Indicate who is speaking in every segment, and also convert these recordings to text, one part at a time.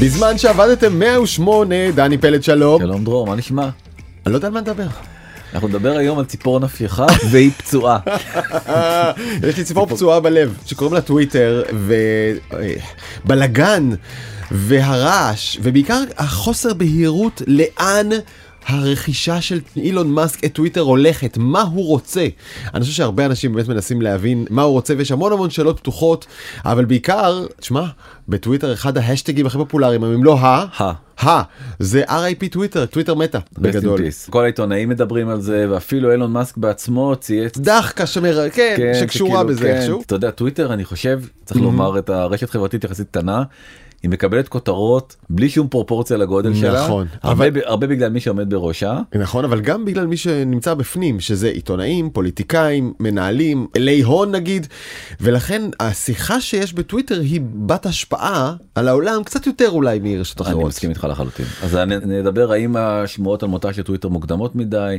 Speaker 1: בזמן שעבדתם 108, דני פלד שלום.
Speaker 2: שלום דרור, מה נשמע?
Speaker 1: אני לא יודע על מה נדבר.
Speaker 2: אנחנו נדבר היום על ציפור נפיחה והיא פצועה.
Speaker 1: יש לי ציפור פצועה בלב שקוראים לה טוויטר ובלגן והרעש ובעיקר החוסר בהירות לאן הרכישה של אילון מאסק את טוויטר הולכת, מה הוא רוצה. אני חושב שהרבה אנשים באמת מנסים להבין מה הוא רוצה ויש המון המון שאלות פתוחות, אבל בעיקר, תשמע, בטוויטר אחד ההשטגים הכי פופולריים, אם לא ה...
Speaker 2: ה.
Speaker 1: ה. זה RIP טוויטר, טוויטר מתה, בגדול.
Speaker 2: כל העיתונאים מדברים על זה ואפילו אילון מאסק בעצמו צייץ.
Speaker 1: דחקה שמר... כן,
Speaker 2: כן,
Speaker 1: שקשורה
Speaker 2: שכאילו,
Speaker 1: בזה
Speaker 2: כן.
Speaker 1: איכשהו.
Speaker 2: אתה יודע, טוויטר אני חושב, צריך לומר את הרשת חברתית יחסית קטנה. היא מקבלת כותרות בלי שום פרופורציה לגודל שלה,
Speaker 1: נכון,
Speaker 2: הרבה,
Speaker 1: אבל-
Speaker 2: הרבה בגלל מי שעומד בראשה.
Speaker 1: נכון, אבל גם בגלל מי שנמצא בפנים, שזה עיתונאים, פוליטיקאים, מנהלים, אלי הון נגיד, ולכן השיחה שיש בטוויטר היא בת השפעה על העולם קצת יותר אולי מרשתות
Speaker 2: אני
Speaker 1: אחרות.
Speaker 2: מסכים איתך לחלוטין. אז נדבר האם השמועות על מותה של טוויטר מוקדמות מדי.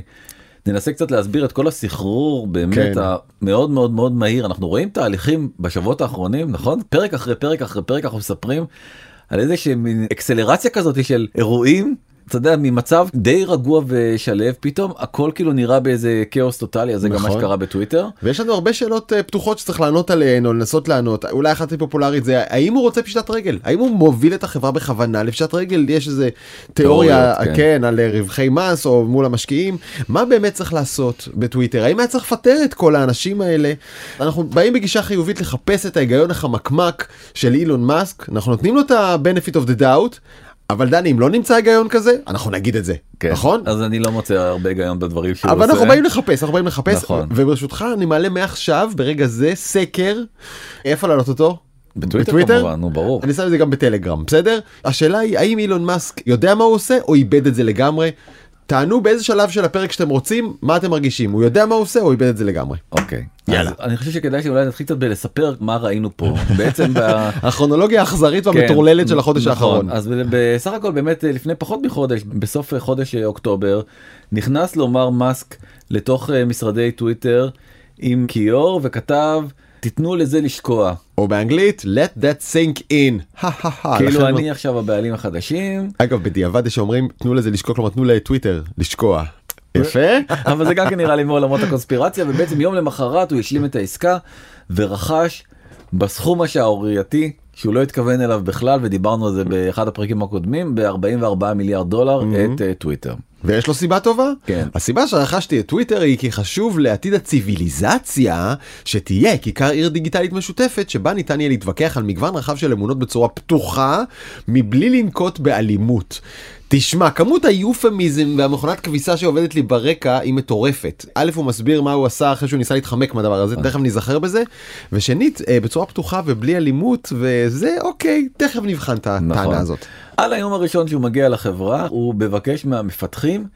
Speaker 2: ננסה קצת להסביר את כל הסחרור באמת
Speaker 1: כן.
Speaker 2: המאוד מאוד מאוד מהיר אנחנו רואים תהליכים בשבועות האחרונים נכון פרק אחרי פרק אחרי פרק אנחנו מספרים על איזה שהם אקסלרציה כזאת של אירועים. אתה יודע ממצב די רגוע ושלב פתאום הכל כאילו נראה באיזה כאוס טוטאלי אז זה גם מה
Speaker 1: נכון.
Speaker 2: שקרה בטוויטר.
Speaker 1: ויש לנו הרבה שאלות אה, פתוחות שצריך לענות עליהן או לנסות לענות אולי אחת הפופולרית זה האם הוא רוצה פשיטת רגל האם הוא מוביל את החברה בכוונה לפשיטת רגל יש איזה תיאוריה
Speaker 2: תיאוריות,
Speaker 1: כן.
Speaker 2: כן.
Speaker 1: על אה, רווחי מס או מול המשקיעים מה באמת צריך לעשות בטוויטר האם היה צריך לפטר את כל האנשים האלה אנחנו באים בגישה חיובית לחפש את ההיגיון החמקמק של אילון מאסק אנחנו נותנים לו את ה-benefit of the doubt. אבל דני אם לא נמצא היגיון כזה אנחנו נגיד את זה
Speaker 2: כן.
Speaker 1: נכון
Speaker 2: אז אני לא מוצא הרבה היגיון בדברים שהוא
Speaker 1: אבל
Speaker 2: עושה.
Speaker 1: אנחנו באים לחפש אנחנו באים לחפש
Speaker 2: נכון.
Speaker 1: וברשותך אני מעלה מעכשיו ברגע זה סקר איפה להעלות אותו.
Speaker 2: בטוויטר כמובן נו ברור.
Speaker 1: אני שם את זה גם בטלגרם בסדר השאלה היא האם אילון מאסק יודע מה הוא עושה או איבד את זה לגמרי. תענו באיזה שלב של הפרק שאתם רוצים מה אתם מרגישים הוא יודע מה הוא עושה או איבד את זה לגמרי.
Speaker 2: אוקיי.
Speaker 1: יאללה.
Speaker 2: אז אני חושב שכדאי שאולי נתחיל קצת בלספר מה ראינו פה בעצם. ב...
Speaker 1: הכרונולוגיה האכזרית והמטורללת של החודש
Speaker 2: נכון,
Speaker 1: האחרון.
Speaker 2: אז בסך הכל באמת אה, לפני פחות מחודש בסוף אה, חודש אה, אוקטובר נכנס לומר מאסק לתוך משרדי טוויטר עם כיור וכתב תיתנו לזה לשקוע
Speaker 1: או באנגלית let that sink in.
Speaker 2: כאילו אני עכשיו הבעלים החדשים
Speaker 1: אגב בדיעבד יש שאומרים תנו לזה לשקוע כלומר תנו לטוויטר לשקוע. יפה.
Speaker 2: אבל זה גם כן נראה לי מעולמות הקונספירציה ובעצם יום למחרת הוא השלים את העסקה ורכש בסכום השערורייתי שהוא לא התכוון אליו בכלל ודיברנו על זה באחד הפרקים הקודמים ב-44 מיליארד דולר את אה, טוויטר.
Speaker 1: ויש לו סיבה טובה?
Speaker 2: כן.
Speaker 1: הסיבה שרכשתי את טוויטר היא כי חשוב לעתיד הציוויליזציה שתהיה כיכר עיר דיגיטלית משותפת שבה ניתן יהיה להתווכח על מגוון רחב של אמונות בצורה פתוחה מבלי לנקוט באלימות. תשמע, כמות היופמיזם והמכונת כביסה שעובדת לי ברקע היא מטורפת. א', הוא מסביר מה הוא עשה אחרי שהוא ניסה להתחמק מהדבר הזה, תכף נזכר בזה. ושנית, אה, בצורה פתוחה ובלי אלימות, וזה אוקיי, תכף נבחן את הטענה
Speaker 2: נכון.
Speaker 1: הזאת.
Speaker 2: על היום הראשון שהוא מגיע לחברה הוא מבקש מהמפתחים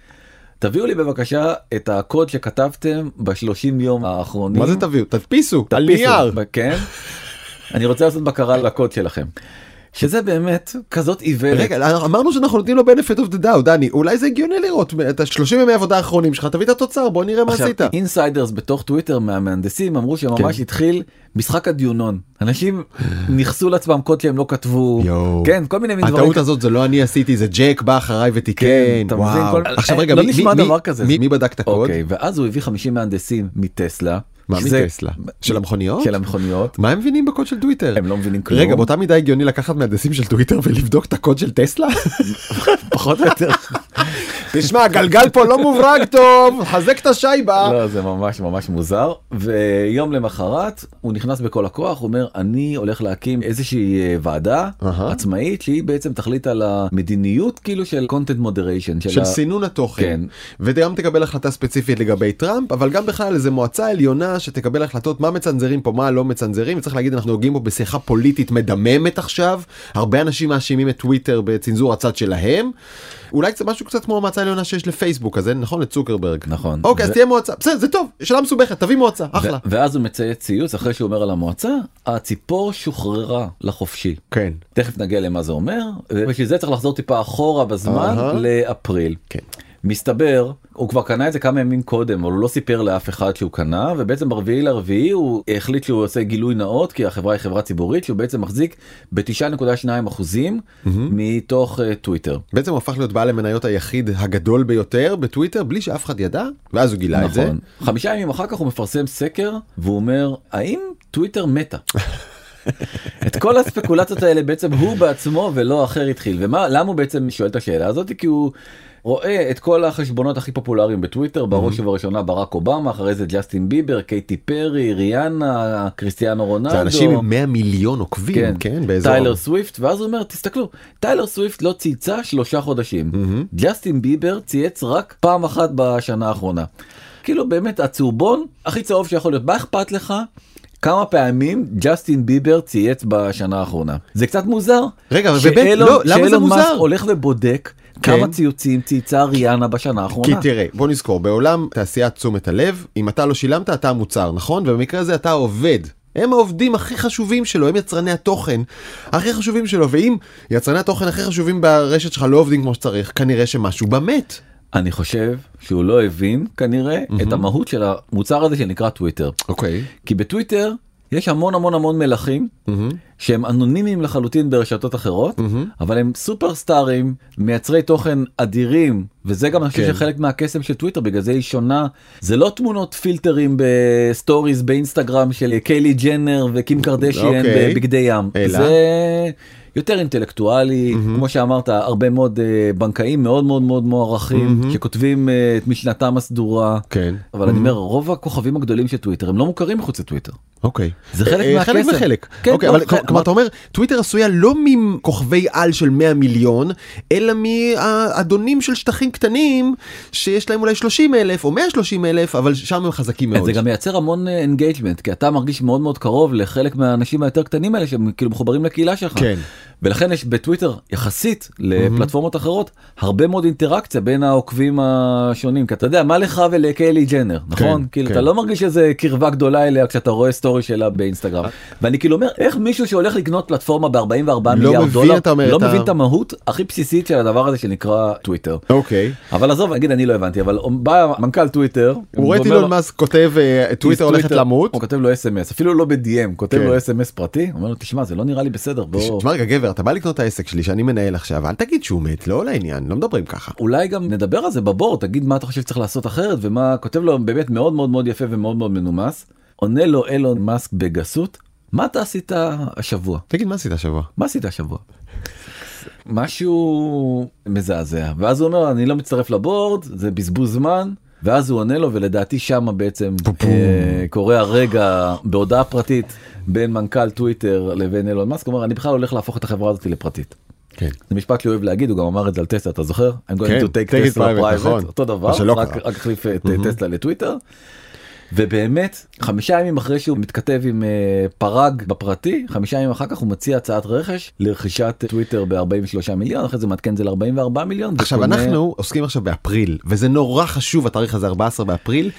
Speaker 2: תביאו לי בבקשה את הקוד שכתבתם בשלושים יום האחרונים.
Speaker 1: מה זה תביאו? תדפיסו, על נייר.
Speaker 2: כן. אני רוצה לעשות בקרה לקוד שלכם. שזה באמת כזאת איוולת.
Speaker 1: רגע, אמרנו שאנחנו נותנים לו benefit of the doubt, דני, אולי זה הגיוני לראות את ה-30 ימי עבודה האחרונים שלך, תביא את התוצר, בוא נראה מה
Speaker 2: עכשיו
Speaker 1: עשית.
Speaker 2: insiders בתוך טוויטר מהמהנדסים אמרו שממש
Speaker 1: כן.
Speaker 2: התחיל משחק הדיונון, אנשים ניכסו לעצמם קוד שהם לא כתבו. כן כל מיני דברים
Speaker 1: הטעות הזאת זה לא אני עשיתי, זה ג'ק בא אחריי ותיקן,
Speaker 2: כן?
Speaker 1: וואו. עכשיו
Speaker 2: אה,
Speaker 1: רגע,
Speaker 2: לא
Speaker 1: מי בדק את הקוד?
Speaker 2: אוקיי ואז הוא הביא 50 מהנדסים מטסלה.
Speaker 1: מה מטסלה? של המכוניות?
Speaker 2: של המכוניות.
Speaker 1: מה הם מבינים בקוד של טוויטר?
Speaker 2: הם לא מבינים כלום.
Speaker 1: רגע, באותה מידה הגיוני לקחת מהנדסים של טוויטר ולבדוק את הקוד של טסלה?
Speaker 2: פחות או יותר.
Speaker 1: תשמע, הגלגל פה לא מוברג טוב, חזק את השייבה.
Speaker 2: לא זה ממש ממש מוזר ויום למחרת הוא נכנס בכל הכוח הוא אומר אני הולך להקים איזושהי אה, ועדה. עצמאית שהיא בעצם תחליט על המדיניות כאילו של content moderation
Speaker 1: של סינון התוכן,
Speaker 2: כן.
Speaker 1: וגם תקבל החלטה ספציפית לגבי טראמפ, אבל גם בכלל איזה מועצה עליונה שתקבל החלטות מה מצנזרים פה, מה לא מצנזרים, וצריך להגיד אנחנו נוגעים פה בשיחה פוליטית מדממת עכשיו, הרבה אנשים מאשימים את טוויטר בצנזור הצד שלהם, אולי קצת משהו קצת כמו המועצה העליונה שיש לפייסבוק כזה, נכון? לצוקרברג.
Speaker 2: נכון.
Speaker 1: אוקיי, אז
Speaker 2: ו-
Speaker 1: תהיה מועצה, בסדר, זה טוב, שאלה מסובכת, תביא מועצה, אחלה.
Speaker 2: ו- ואז הוא מצייץ ציוץ אחרי שהוא אומר על המועצה הציפור שוחררה לחופשי.
Speaker 1: כן.
Speaker 2: תכף נגיע למה זה אומר ובשביל זה צריך לחזור טיפה אחורה בזמן
Speaker 1: אהה.
Speaker 2: לאפריל.
Speaker 1: כן.
Speaker 2: מסתבר הוא כבר קנה את זה כמה ימים קודם אבל הוא לא סיפר לאף אחד שהוא קנה ובעצם ברביעי לרביעי הוא החליט שהוא עושה גילוי נאות כי החברה היא חברה ציבורית שהוא בעצם מחזיק ב-9.2 אחוזים מתוך uh, טוויטר.
Speaker 1: בעצם הוא הפך להיות בעל המניות היחיד הגדול ביותר בטוויטר בלי שאף אחד ידע ואז הוא גילה
Speaker 2: נכון.
Speaker 1: את זה.
Speaker 2: חמישה ימים אחר כך הוא מפרסם סקר והוא אומר האם טוויטר מתה. את כל הספקולציות האלה בעצם הוא בעצמו ולא אחר התחיל ומה למה הוא בעצם שואל את השאלה הזאת כי הוא רואה את כל החשבונות הכי פופולריים בטוויטר בראש ובראשונה ברק אובמה אחרי זה ג'סטין ביבר קייטי פרי ריאנה קריסטיאנו רונלדו.
Speaker 1: זה אנשים עם 100 מיליון עוקבים, כן, כן באזור.
Speaker 2: טיילר סוויפט ואז הוא אומר תסתכלו טיילר סוויפט לא צייצה שלושה חודשים ג'סטין ביבר צייץ רק פעם אחת בשנה האחרונה. כאילו באמת הצהובון הכי צהוב שיכול להיות מה אכפת לך כמה פעמים ג'סטין ביבר צייץ בשנה האחרונה זה קצת מוזר
Speaker 1: רגע, אבל באמת, לא, למה זה
Speaker 2: שאילון מאסק
Speaker 1: מוזר?
Speaker 2: הולך ובודק. כמה ציוצים צייצה ריאנה בשנה
Speaker 1: כי
Speaker 2: האחרונה.
Speaker 1: תראה בוא נזכור בעולם תעשיית תשומת הלב אם אתה לא שילמת אתה המוצר נכון ובמקרה הזה אתה עובד. הם העובדים הכי חשובים שלו הם יצרני התוכן הכי חשובים שלו ואם יצרני התוכן הכי חשובים ברשת שלך לא עובדים כמו שצריך כנראה שמשהו בה מת.
Speaker 2: אני חושב שהוא לא הבין כנראה את המהות של המוצר הזה שנקרא טוויטר.
Speaker 1: אוקיי.
Speaker 2: כי בטוויטר יש המון המון המון מלכים שהם אנונימיים לחלוטין ברשתות אחרות אבל הם סופרסטארים מייצרי תוכן אדירים וזה גם אני חושב
Speaker 1: כן.
Speaker 2: שחלק מהקסם של טוויטר בגלל זה היא שונה זה לא תמונות פילטרים ב stories באינסטגרם של קיילי ג'נר וקים קרדשיאן
Speaker 1: אוקיי.
Speaker 2: בבגדי ים
Speaker 1: אלא?
Speaker 2: זה יותר אינטלקטואלי כמו שאמרת הרבה מאוד אה, בנקאים מאוד מאוד מאוד מוערכים שכותבים אה, את משנתם הסדורה
Speaker 1: כן.
Speaker 2: אבל אני אומר רוב הכוכבים הגדולים של טוויטר הם לא מוכרים מחוץ לטוויטר.
Speaker 1: אוקיי.
Speaker 2: זה חלק
Speaker 1: אה, חלק
Speaker 2: מהקסם.
Speaker 1: וחלק.
Speaker 2: כן,
Speaker 1: אוקיי,
Speaker 2: לא,
Speaker 1: אבל כלומר אתה אומר טוויטר עשויה לא מכוכבי על של 100 מיליון אלא מהאדונים של שטחים קטנים שיש להם אולי 30 אלף או 130 אלף אבל שם הם חזקים מאוד.
Speaker 2: זה גם מייצר המון engagement כי אתה מרגיש מאוד מאוד קרוב לחלק מהאנשים היותר קטנים האלה שהם כאילו מחוברים לקהילה שלך.
Speaker 1: כן.
Speaker 2: ולכן יש בטוויטר יחסית לפלטפורמות אחרות הרבה מאוד אינטראקציה בין העוקבים השונים כי אתה יודע מה לך ולקיילי ג'נר נכון כאילו
Speaker 1: כן.
Speaker 2: אתה לא מרגיש איזה קרבה גדולה אליה כשאתה רואה story שלה באינסטגרם ואני כאילו אומר איך מישהו שהולך לקנות פלטפורמה ב-44 מיליארד
Speaker 1: מבין,
Speaker 2: דולר לא מבין את המהות הכי בסיסית של הדבר הזה שנקרא טוויטר.
Speaker 1: אוקיי.
Speaker 2: אבל עזוב נגיד אני לא הבנתי אבל בא מנכ"ל טוויטר
Speaker 1: הוא רואה את אילון
Speaker 2: לו,
Speaker 1: מאסק כותב אה, טוויטר הולכת למות.
Speaker 2: הוא כותב לו SMS אפילו לא ב-DM כותב
Speaker 1: כן.
Speaker 2: לו SMS פרטי אומר לו תשמע זה לא נראה לי בסדר בוא
Speaker 1: תשמע רגע גבר אתה בא לקנות את העסק שלי שאני מנהל עכשיו אל תגיד שהוא מת לא לעניין לא מדברים ככה.
Speaker 2: אולי גם נדבר על זה בבורד, תגיד מה אתה חושב שצריך לעשות אחרת ומה כותב לו באמת מאוד מאוד מאוד יפה ומאוד מאוד מנומס עונה לו אילון מאסק בגסות מה אתה עשית השבוע
Speaker 1: תגיד מה עשית השבוע?
Speaker 2: מה עשית השבוע. משהו מזעזע ואז הוא אומר אני לא מצטרף לבורד זה בזבוז זמן ואז הוא עונה לו ולדעתי שמה בעצם אה, קורה הרגע בהודעה פרטית בין מנכ"ל טוויטר לבין אילון מאסק הוא אומר אני בכלל הולך להפוך את החברה הזאת לפרטית.
Speaker 1: כן.
Speaker 2: זה משפט שהוא אוהב להגיד הוא גם אמר את זה על טסלה אתה זוכר? I'm going
Speaker 1: כן,
Speaker 2: to take
Speaker 1: take
Speaker 2: Tesla
Speaker 1: private, נכון.
Speaker 2: אותו דבר רק החליף את טסלה לטוויטר. ובאמת חמישה ימים אחרי שהוא מתכתב עם אה, פראג בפרטי חמישה ימים אחר כך הוא מציע הצעת רכש לרכישת טוויטר ב-43 מיליון אחרי זה מעדכן זה ל-44 מיליון.
Speaker 1: עכשיו
Speaker 2: וקונה-
Speaker 1: אנחנו עוסקים עכשיו באפריל וזה נורא חשוב התאריך הזה 14 באפריל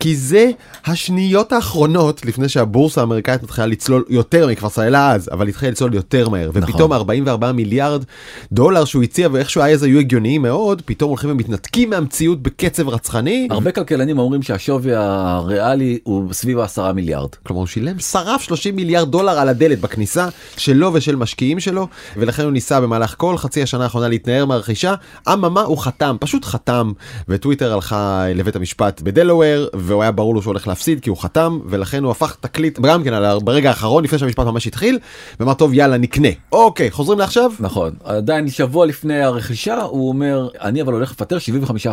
Speaker 1: כי זה השניות האחרונות לפני שהבורסה האמריקאית מתחילה לצלול יותר היא כבר צללה אז אבל התחילה לצלול יותר מהר ופתאום 44 מיליארד דולר שהוא הציע ואיכשהו אז היו הגיוניים מאוד פתאום הולכים ומתנתקים מהמציאות בקצב רצחני.
Speaker 2: הרבה כלכלנים אומרים שהשווי הריאלי הוא סביב ה-10 מיליארד.
Speaker 1: כלומר הוא שילם שרף 30 מיליארד דולר על הדלת בכניסה שלו ושל משקיעים שלו ולכן הוא ניסה במהלך כל חצי השנה האחרונה להתנער מהרכישה אממה הוא חתם פשוט חתם וטוויטר הלכה לבית המשפט בדלוור והוא היה ברור לו שהוא הולך להפסיד כי הוא חתם ולכן הוא הפך תקליט גם כן על- ברגע האחרון לפני שהמשפט ממש התחיל ואמר טוב יאללה נקנה אוקיי חוזרים לעכשיו
Speaker 2: נכון עדיין שבוע לפני הרכישה הוא אומר אני אבל הולך לפטר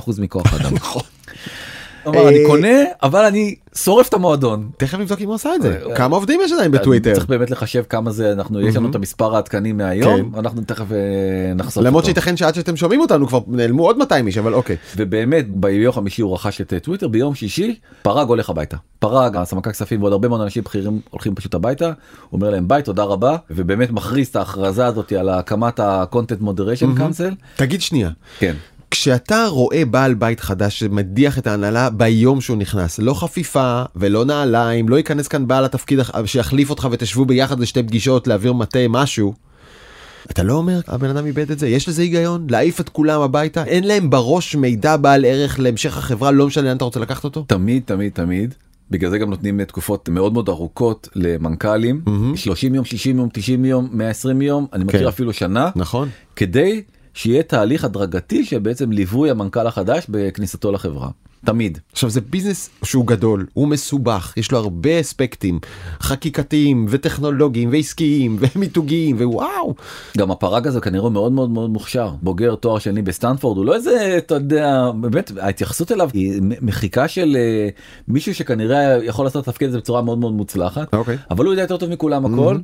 Speaker 2: 75% מכוח האדם.
Speaker 1: נכון.
Speaker 2: אמר, אני
Speaker 1: אה,
Speaker 2: קונה אבל אני שורף את המועדון.
Speaker 1: תכף נבדוק אם הוא עשה את זה.
Speaker 2: אה,
Speaker 1: כמה עובדים יש עדיין בטוויטר?
Speaker 2: צריך באמת לחשב כמה זה אנחנו יש לנו את המספר העדכני מהיום
Speaker 1: כן.
Speaker 2: אנחנו תכף אה, נחשוף
Speaker 1: למרות. שייתכן שעד שאתם שומעים אותנו כבר נעלמו עוד 200 איש אבל אוקיי.
Speaker 2: ובאמת ביום חמישי הוא רכש את אה, טוויטר ביום שישי פרג הולך הביתה. פרג הסמנכ"ל כספים ועוד הרבה מאוד אנשים בכירים הולכים פשוט הביתה. הוא אומר להם ביי תודה רבה. ובאמת מכריז את ההכרזה הזאת על הקמת ה-content moderation council.
Speaker 1: תגיד שנייה.
Speaker 2: כן
Speaker 1: כשאתה רואה בעל בית חדש שמדיח את ההנהלה ביום שהוא נכנס, לא חפיפה ולא נעליים, לא ייכנס כאן בעל התפקיד שיחליף אותך ותשבו ביחד לשתי פגישות להעביר מטה משהו. אתה לא אומר הבן אדם איבד את זה יש לזה היגיון להעיף את כולם הביתה אין להם בראש מידע בעל ערך להמשך החברה לא משנה לאן אתה רוצה לקחת אותו.
Speaker 2: תמיד תמיד תמיד. בגלל זה גם נותנים תקופות מאוד מאוד ארוכות למנכ"לים 30 יום 60 יום 90 יום 120 יום אני מכיר
Speaker 1: כן.
Speaker 2: אפילו שנה
Speaker 1: נכון.
Speaker 2: כדי שיהיה תהליך הדרגתי שבעצם ליווי המנכ"ל החדש בכניסתו לחברה תמיד.
Speaker 1: עכשיו זה business שהוא גדול הוא מסובך יש לו הרבה אספקטים חקיקתיים וטכנולוגיים ועסקיים ומיתוגיים ווואו
Speaker 2: גם הפראג הזה כנראה מאוד מאוד מאוד מוכשר בוגר תואר שני בסטנפורד הוא לא איזה אתה יודע באמת ההתייחסות אליו היא מחיקה של אה, מישהו שכנראה יכול לעשות את התפקיד הזה בצורה מאוד מאוד מוצלחת
Speaker 1: אוקיי.
Speaker 2: אבל הוא יודע יותר טוב מכולם הכל.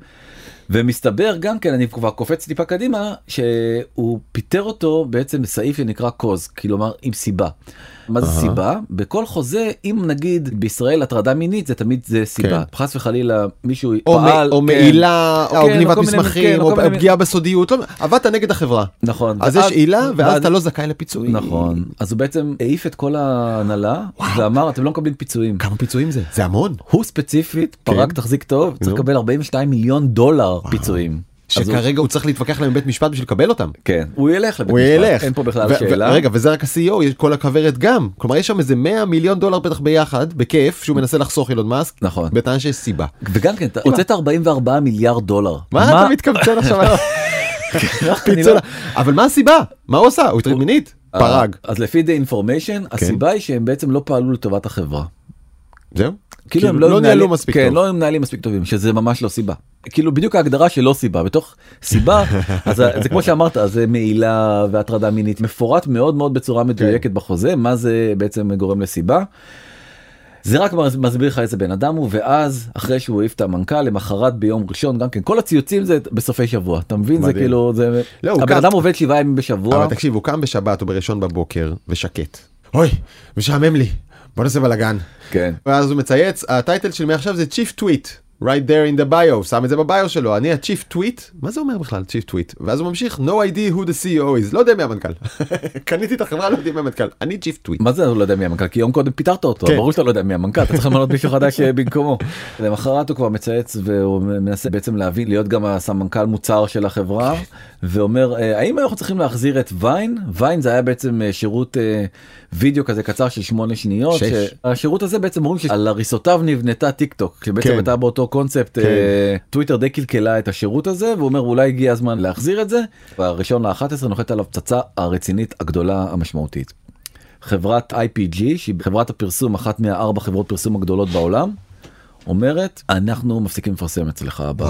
Speaker 2: ומסתבר גם כן אני כבר קופץ טיפה קדימה שהוא פיטר אותו בעצם בסעיף שנקרא קוז כלומר עם סיבה. מה זה
Speaker 1: אהה.
Speaker 2: סיבה בכל חוזה אם נגיד בישראל הטרדה מינית זה תמיד זה סיבה חס וחלילה מישהו
Speaker 1: או, מ-
Speaker 2: פעל
Speaker 1: או
Speaker 2: כן.
Speaker 1: מעילה או
Speaker 2: כן,
Speaker 1: גניבת מסמכים
Speaker 2: כן,
Speaker 1: או
Speaker 2: מיני-
Speaker 1: פגיעה בסודיות לא- עבדת נגד החברה
Speaker 2: נכון
Speaker 1: אז יש עילה ואז אתה לא זכאי לפיצויים
Speaker 2: נכון אז הוא בעצם העיף את כל ההנהלה ואמר אתם לא מקבלים פיצויים.
Speaker 1: כמה פיצויים זה זה המון
Speaker 2: הוא ספציפית
Speaker 1: כן.
Speaker 2: פרק תחזיק טוב צריך. לקבל 42 מיליון דולר פיצויים. אז הוא-
Speaker 1: שכרגע הוא צריך להתווכח להם בבית משפט בשביל לקבל אותם.
Speaker 2: כן הוא ילך לבית
Speaker 1: הוא
Speaker 2: משפט
Speaker 1: ילך.
Speaker 2: אין פה בכלל
Speaker 1: ו-
Speaker 2: שאלה.
Speaker 1: ו- רגע וזה רק ה-CEO יש כל הכוורת גם כלומר יש שם איזה 100 מיליון דולר בטח ביחד בכיף שהוא מנסה לחסוך אילון מאסק
Speaker 2: נכון.
Speaker 1: בטענה שיש סיבה.
Speaker 2: וגם כן אתה הוצאת 44 מיליארד דולר.
Speaker 1: מה אתה מתקמצן עכשיו?
Speaker 2: לא-
Speaker 1: אבל מה הסיבה מה הוא עשה הוא הטריד מינית פרג
Speaker 2: אז לפי the information הסיבה היא שהם בעצם לא פעלו לטובת החברה.
Speaker 1: זהו
Speaker 2: כאילו הם
Speaker 1: לא
Speaker 2: לא
Speaker 1: ניהלו מספיק
Speaker 2: כן,
Speaker 1: טוב.
Speaker 2: לא מנהלים מספיק טובים שזה ממש לא סיבה. כאילו בדיוק ההגדרה של לא סיבה בתוך סיבה אז זה זה כמו שאמרת זה מעילה והטרדה מינית מפורט מאוד מאוד בצורה
Speaker 1: כן.
Speaker 2: מדויקת בחוזה מה זה בעצם גורם לסיבה. זה רק מס- מסביר לך איזה בן אדם הוא ואז אחרי שהוא העיף את המנכ"ל למחרת ביום ראשון גם כן כל הציוצים זה בסופי שבוע אתה מבין זה
Speaker 1: מדהים.
Speaker 2: כאילו זה
Speaker 1: לא,
Speaker 2: הבן
Speaker 1: קם-
Speaker 2: אדם עובד שבעה ימים בשבוע
Speaker 1: אבל תקשיב הוא קם בשבת או בראשון בבוקר ושקט. אוי משעמם לי בוא נעשה בלאגן.
Speaker 2: כן
Speaker 1: ואז הוא מצייץ הטייטל של מעכשיו זה chief tweet right there in the bio שם את זה בביו שלו אני ה-chief tweet מה זה אומר בכלל chief tweet ואז הוא ממשיך no idea who the CEO is לא יודע מי המנכ"ל קניתי את החברה לא יודע מי המנכ"ל אני chief tweet.
Speaker 2: מה זה לא יודע מי המנכ"ל כי יום קודם פיטרת אותו
Speaker 1: כן.
Speaker 2: ברור שאתה לא יודע מי המנכ"ל אתה צריך למנות מישהו חדש במקומו. למחרת הוא כבר מצייץ והוא מנסה בעצם להבין להיות גם הסמנכ"ל מוצר של החברה ואומר אה, האם אנחנו צריכים להחזיר את ויין ויין זה היה בעצם אה, שירות אה, וידאו כזה קצר של שמונה שניות. השירות הזה בעצם אומרים שעל הריסותיו נבנתה טיק טוק שבעצם
Speaker 1: כן.
Speaker 2: הייתה באותו קונספט
Speaker 1: כן.
Speaker 2: אה, טוויטר די קלקלה את השירות הזה והוא אומר אולי הגיע הזמן להחזיר את זה. והראשון ל-11 נוחת עליו פצצה הרצינית הגדולה המשמעותית. חברת IPG שהיא חברת הפרסום אחת מהארבע חברות פרסום הגדולות בעולם. אומרת אנחנו מפסיקים לפרסם אצלך ב...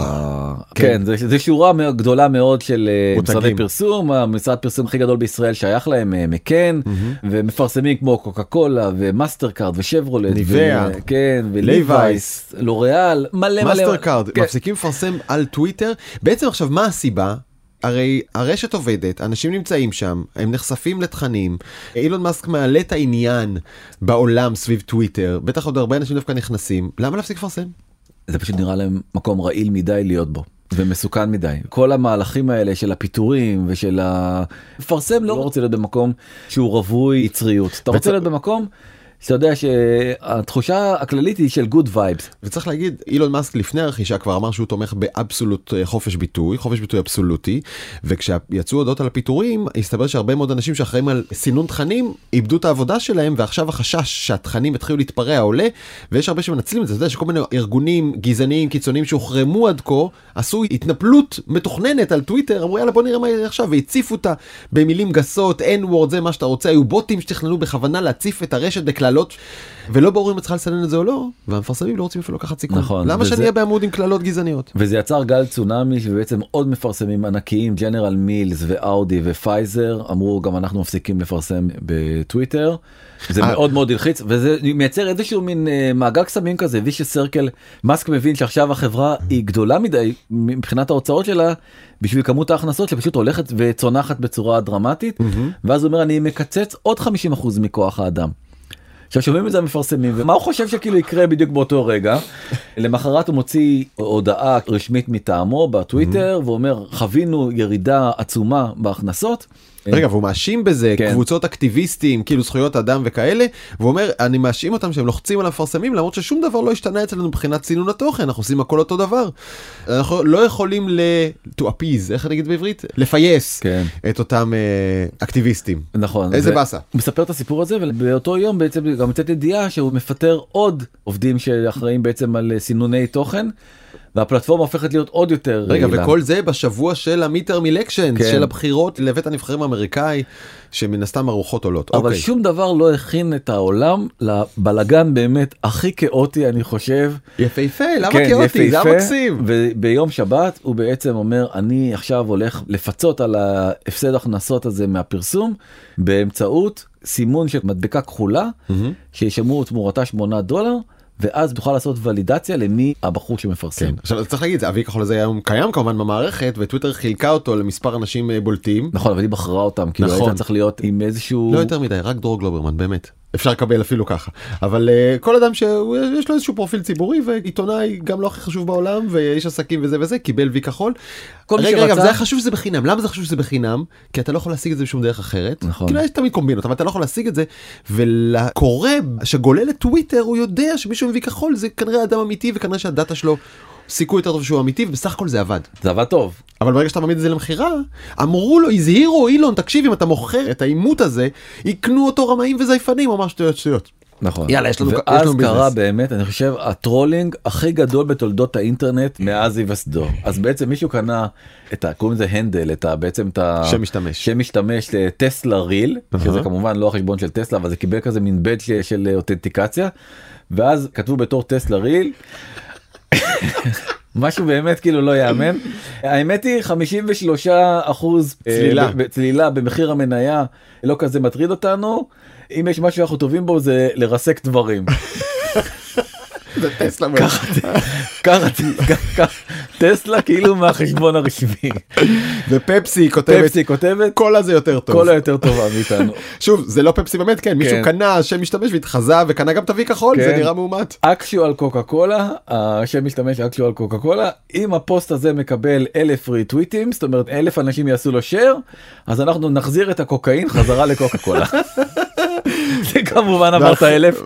Speaker 2: כן, זה, זה שורה גדולה מאוד של אה. משרדי פרסום המשרד פרסום הכי גדול בישראל שייך להם אה, מקן ומפרסמים כמו קוקה קולה ומאסטר קארד ושברולט
Speaker 1: ניוואה.
Speaker 2: ו- כן וליווייס לוריאל מלא מלא
Speaker 1: מאסטר קארד
Speaker 2: כן.
Speaker 1: מפסיקים לפרסם על טוויטר בעצם עכשיו מה הסיבה. הרי הרשת עובדת, אנשים נמצאים שם, הם נחשפים לתכנים, אילון מאסק מעלה את העניין בעולם סביב טוויטר, בטח עוד הרבה אנשים דווקא נכנסים, למה להפסיק לפרסם?
Speaker 2: זה פשוט נראה להם מקום רעיל מדי להיות בו. ומסוכן מדי כל המהלכים האלה של הפיטורים ושל המפרסם לא רוצה להיות במקום שהוא רווי יצריות אתה רוצה
Speaker 1: וצ-
Speaker 2: להיות במקום שאתה יודע שהתחושה הכללית היא של good vibes
Speaker 1: וצריך להגיד, אילון מאסק לפני הרכישה כבר אמר שהוא תומך ב absolute אה, חופש ביטוי, חופש ביטוי אבסולוטי, וכשיצאו הודעות על הפיטורים, הסתבר שהרבה מאוד אנשים שאחראים על סינון תכנים, איבדו את העבודה שלהם, ועכשיו החשש שהתכנים יתחילו להתפרע עולה, ויש הרבה שמנצלים את זה, אתה יודע שכל מיני ארגונים גזעניים קיצוניים שהוחרמו עד כה, עשו התנפלות מתוכננת על טוויטר, אמרו יאללה בוא נראה מה יהיה עכשיו, והציפו אותה במילים גסות, n-word זה מה שאתה רוצה, היו בוטים שתכננו בכוונה להציף את הרשת בקללות, ולא ברור אם את צריכה לסנן את זה או לא, והמפרסמים לא רוצים אפילו לקחת סיכון.
Speaker 2: נכון,
Speaker 1: למה
Speaker 2: וזה-
Speaker 1: שאני אהיה בעמוד עם קללות גזעניות?
Speaker 2: וזה יצר גל צונאמי שבעצם עוד מפרסמים ענקיים ג'נרל מילס ואאודי ופייזר אמרו גם אנחנו מפסיקים לפרסם בטוויטר. זה
Speaker 1: אה.
Speaker 2: מאוד מאוד הלחיץ וזה מייצר איזשהו מין אה, מעגל קסמים כזה ויש סרקל מאסק מבין שעכשיו החברה היא גדולה מדי מבחינת ההוצאות שלה בשביל כמות ההכנסות שפשוט הולכת וצונחת בצורה דרמטית ואז הוא אומר אני מקצץ עוד 50% מכוח האדם. עכשיו שומעים את זה המפרסמים ומה הוא חושב שכאילו יקרה בדיוק באותו רגע? למחרת הוא מוציא הודעה רשמית מטעמו בטוויטר ואומר חווינו ירידה עצומה בהכנסות
Speaker 1: רגע והוא מאשים בזה
Speaker 2: כן.
Speaker 1: קבוצות אקטיביסטים כאילו זכויות אדם וכאלה והוא אומר אני מאשים אותם שהם לוחצים על המפרסמים למרות ששום דבר לא השתנה אצלנו מבחינת צינון התוכן אנחנו עושים הכל אותו דבר. אנחנו לא יכולים ל... to appease איך אני אגיד בעברית לפייס
Speaker 2: כן.
Speaker 1: את אותם אה, אקטיביסטים.
Speaker 2: נכון.
Speaker 1: איזה
Speaker 2: ו-
Speaker 1: באסה.
Speaker 2: הוא מספר את הסיפור הזה ובאותו יום בעצם גם יוצאת ידיעה שהוא מפטר עוד עובדים שאחראים בעצם על אה, סינוני תוכן. והפלטפורמה הופכת להיות עוד יותר
Speaker 1: רגע
Speaker 2: רעילה.
Speaker 1: וכל זה בשבוע של המיטרם אלקשן
Speaker 2: כן.
Speaker 1: של הבחירות לבית הנבחרים האמריקאי שמן הסתם הרוחות עולות.
Speaker 2: אבל
Speaker 1: אוקיי.
Speaker 2: שום דבר לא הכין את העולם לבלגן באמת הכי כאוטי אני חושב.
Speaker 1: יפהפה למה
Speaker 2: כן,
Speaker 1: כאוטי זה
Speaker 2: יפהפה.
Speaker 1: המקסים.
Speaker 2: וביום שבת הוא בעצם אומר אני עכשיו הולך לפצות על ההפסד הכנסות הזה מהפרסום באמצעות סימון של מדבקה כחולה שישלמו תמורתה 8 דולר ואז תוכל לעשות ולידציה למי הבחור שמפרסם.
Speaker 1: כן. עכשיו צריך להגיד אבי כחול הזה היום קיים כמובן במערכת וטוויטר חילקה אותו למספר אנשים אה, בולטים.
Speaker 2: נכון אבל היא בחרה אותם כאילו
Speaker 1: נכון.
Speaker 2: היית צריך להיות עם איזשהו
Speaker 1: לא יותר מדי רק דרור גלוברמן באמת אפשר לקבל אפילו ככה. אבל uh, כל אדם שיש לו איזשהו פרופיל ציבורי ועיתונאי גם לא הכי חשוב בעולם ואיש עסקים וזה וזה קיבל וי כחול.
Speaker 2: כל
Speaker 1: רגע רגע
Speaker 2: שרצה-
Speaker 1: אבל זה היה חשוב שזה בחינם. למה זה חשוב שזה בחינם? כי אתה לא יכול להשיג את זה בשום דרך אחרת.
Speaker 2: נכון.
Speaker 1: כאילו יש תמיד קומבינות אבל אתה לא יכול להשיג את זה. ולקורא שגולל את טוויטר הוא יודע שמישהו וי כחול זה כנראה אדם אמיתי וכנראה שהדאטה שלו סיכוי יותר טוב שהוא אמיתי ובסך הכל זה עבד.
Speaker 2: זה עבד טוב.
Speaker 1: אבל ברגע שאתה מעמיד את זה למכירה, אמרו לו, הזהירו, אילון, תקשיב, אם אתה מוכר את העימות הזה, יקנו אותו רמאים וזייפנים, ממש שטויות שטויות.
Speaker 2: נכון.
Speaker 1: יאללה, יש לנו- יש
Speaker 2: ואז קרה
Speaker 1: ביזנס.
Speaker 2: באמת, אני חושב, ה trolling הכי גדול בתולדות האינטרנט מאז היווסדו. אז בעצם מישהו קנה את ה... קוראים לזה handle, את ה... בעצם את ה...
Speaker 1: שם משתמש.
Speaker 2: שם משתמש לטסלה real, שזה. כמובן לא החשבון של טסלה, אבל זה קיבל כזה מין badge של- של אותנטיקציה. ואז כתבו בתור טסלה real. משהו באמת כאילו לא יאמן האמת היא 53 אחוז אה,
Speaker 1: צלילה.
Speaker 2: צלילה במחיר המניה לא כזה מטריד אותנו אם יש משהו שאנחנו טובים בו זה לרסק דברים.
Speaker 1: זה טסלה.
Speaker 2: טסלה כאילו מהחשבון הרשמי.
Speaker 1: ופפסי כותבת,
Speaker 2: פפסי כותבת
Speaker 1: קולה זה יותר טוב.
Speaker 2: כל היותר טובה מאיתנו.
Speaker 1: שוב, זה לא פפסי באמת, כן, מישהו
Speaker 2: כן.
Speaker 1: קנה שם משתמש והתחזה וקנה גם את הוי כחול, זה
Speaker 2: כן.
Speaker 1: נראה מאומת.
Speaker 2: אקשואל קוקה קולה השם משתמש אקשואל קוקה קולה אם הפוסט הזה מקבל אלף ריטוויטים זאת אומרת אלף אנשים יעשו לו share אז אנחנו נחזיר את הקוקאין חזרה לקוקה קולה. זה כמובן אמרת אלף.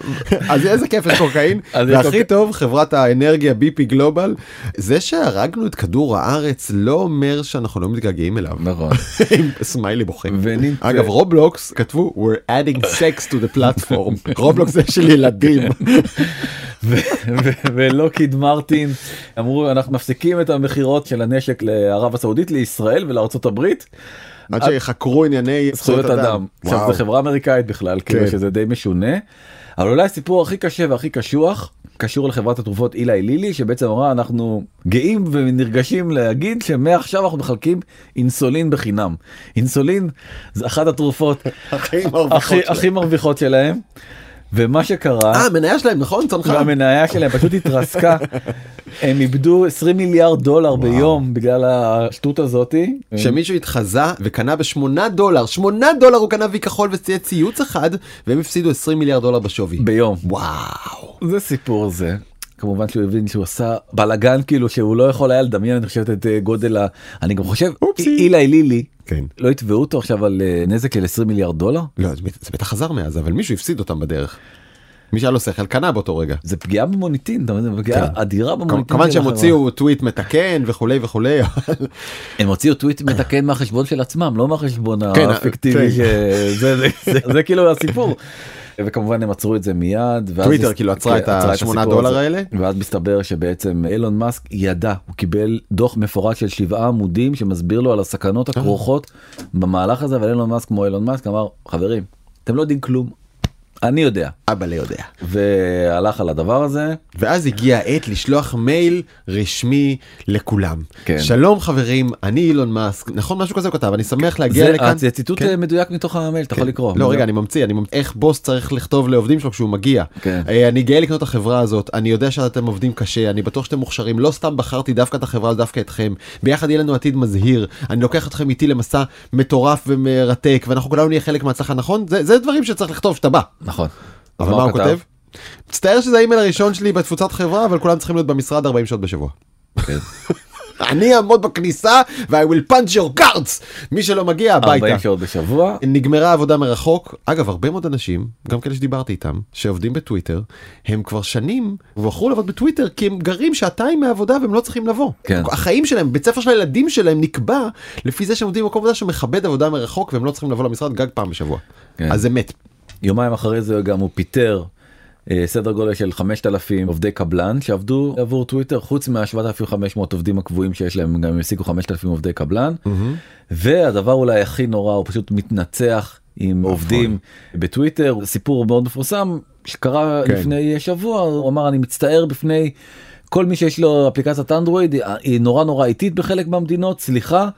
Speaker 1: אז איזה כיף יש קוקאין, והכי
Speaker 2: קוק-
Speaker 1: טוב חברת האנרגיה BP גלובל, זה שהרגנו את כדור הארץ לא אומר שאנחנו לא מתגעגעים אליו.
Speaker 2: נכון.
Speaker 1: עם סמיילי בוכה.
Speaker 2: ונמצא-
Speaker 1: אגב רובלוקס כתבו we're adding sex to the platform רובלוקס זה של ילדים
Speaker 2: ו- ו- ולוקיד מרטין אמרו אנחנו מפסיקים את המכירות של הנשק לערב הסעודית לישראל ולארצות הברית.
Speaker 1: עד שיחקרו ענייני
Speaker 2: זכויות אדם. עכשיו. זו חברה אמריקאית בכלל כאילו
Speaker 1: כן.
Speaker 2: שזה די משונה. אבל אולי הסיפור הכי קשה והכי קשוח קשור לחברת התרופות אילי לילי שבעצם אמרה אנחנו גאים ונרגשים להגיד שמעכשיו אנחנו מחלקים אינסולין בחינם. אינסולין זה אחת התרופות
Speaker 1: הכי מרוויחות שלהם.
Speaker 2: ומה שקרה
Speaker 1: אה המניה שלהם נכון צנחה
Speaker 2: והמניה שלהם פשוט התרסקה. הם איבדו 20 מיליארד דולר ביום בגלל השטות הזאתי.
Speaker 1: שמישהו התחזה וקנה בשמונה דולר שמונה דולר הוא קנה וי כחול וצייץ ציוץ אחד והם הפסידו 20 מיליארד דולר בשווי.
Speaker 2: ביום.
Speaker 1: וואו.
Speaker 2: זה סיפור זה. כמובן שהוא הבין שהוא עשה בלאגן כאילו שהוא לא יכול היה לדמיין אני חושב את אה, גודל ה... אני גם חושב
Speaker 1: אופסי.
Speaker 2: אלי לילי
Speaker 1: כן.
Speaker 2: לא יתבעו אותו עכשיו על אה, נזק של 20 מיליארד דולר
Speaker 1: לא זה זה בטח חזר מאז אבל מישהו הפסיד אותם בדרך. מי שהיה לו שכל קנה באותו רגע.
Speaker 2: זה פגיעה במוניטין אתה? זה פגיעה
Speaker 1: כן.
Speaker 2: אדירה במוניטין.
Speaker 1: כמובן שהם. הוציאו טוויט מתקן וכולי וכולי.
Speaker 2: הם הוציאו טוויט מתקן מהחשבון של עצמם לא מהחשבון
Speaker 1: כן,
Speaker 2: הפיקטיבי
Speaker 1: כן.
Speaker 2: שזה זה- זה- זה כאילו הסיפור. וכמובן הם עצרו את זה מיד.
Speaker 1: טוויטר כאילו עצרה
Speaker 2: כן,
Speaker 1: את השמונה דולר. האלה?
Speaker 2: ואז מסתבר שבעצם אילון מאסק ידע הוא קיבל דוח מפורט של שבעה עמודים שמסביר לו על הסכנות הכרוכות במהלך הזה אבל אילון מאסק כמו אילון מאסק אמר חברים אתם לא יודעים כלום. אני יודע
Speaker 1: אבא לא יודע.
Speaker 2: והלך על הדבר הזה
Speaker 1: ואז הגיעה העת לשלוח מייל רשמי לכולם.
Speaker 2: כן.
Speaker 1: שלום חברים, אני אילון מאסק, נכון משהו כזה הוא כתב, אני שמח להגיע
Speaker 2: זה
Speaker 1: לכאן.
Speaker 2: זה ציטוט
Speaker 1: כן.
Speaker 2: אה, מדויק מתוך המייל אתה יכול לקרוא.
Speaker 1: לא רגע אני ממציא אני ממציא איך בוס צריך לכתוב לעובדים שלו כשהוא מגיע.
Speaker 2: כן.
Speaker 1: אה, אני גאה לקנות את החברה הזאת אני יודע שאתם עובדים קשה אני בטוח שאתם מוכשרים לא סתם בחרתי דווקא את החברה הזאת, דווקא אתכם ביחד יהיה לנו עתיד מזהיר אני לוקח אתכם איתי למסע מטורף ומרתק ואנחנו כולנו נהיה חלק מההצלחה נכון זה זה דברים שצריך לכתוב שאתה בא.
Speaker 2: נכון.
Speaker 1: אבל מה הוא כותב? מצטער שזה האימייל הראשון שלי בתפוצת חברה אבל כולם צריכים להיות במשרד 40 שעות בשבוע.
Speaker 2: כן.
Speaker 1: אני אעמוד בכניסה ו- I will punch your cards מי שלא מגיע הביתה.
Speaker 2: 40 שעות בשבוע.
Speaker 1: נגמרה עבודה מרחוק אגב הרבה מאוד אנשים גם כאלה שדיברתי איתם שעובדים בטוויטר הם כבר שנים בחרו לעבוד בטוויטר כי הם גרים שעתיים מהעבודה והם לא צריכים לבוא.
Speaker 2: כן.
Speaker 1: החיים שלהם בית ספר של הילדים שלהם נקבע לפי זה שהם עובדים במקום עבודה שמכבד עבודה מרחוק והם לא צריכים לבוא למשרד גג פעם בשבוע.
Speaker 2: כן.
Speaker 1: אז זה מת.
Speaker 2: יומיים אחרי זה גם הוא פיטר אה, סדר גודל של 5,000 עובדי קבלן שעבדו עבור טוויטר חוץ מה-7,500 עובדים הקבועים שיש להם גם הם העסיקו 5,000 עובדי קבלן. והדבר אולי הכי נורא הוא פשוט מתנצח עם עובדים בטוויטר סיפור מאוד מפורסם שקרה
Speaker 1: כן.
Speaker 2: לפני שבוע הוא אמר אני מצטער בפני כל מי שיש לו אפליקציית אנדרואיד היא נורא נורא איטית בחלק מהמדינות סליחה.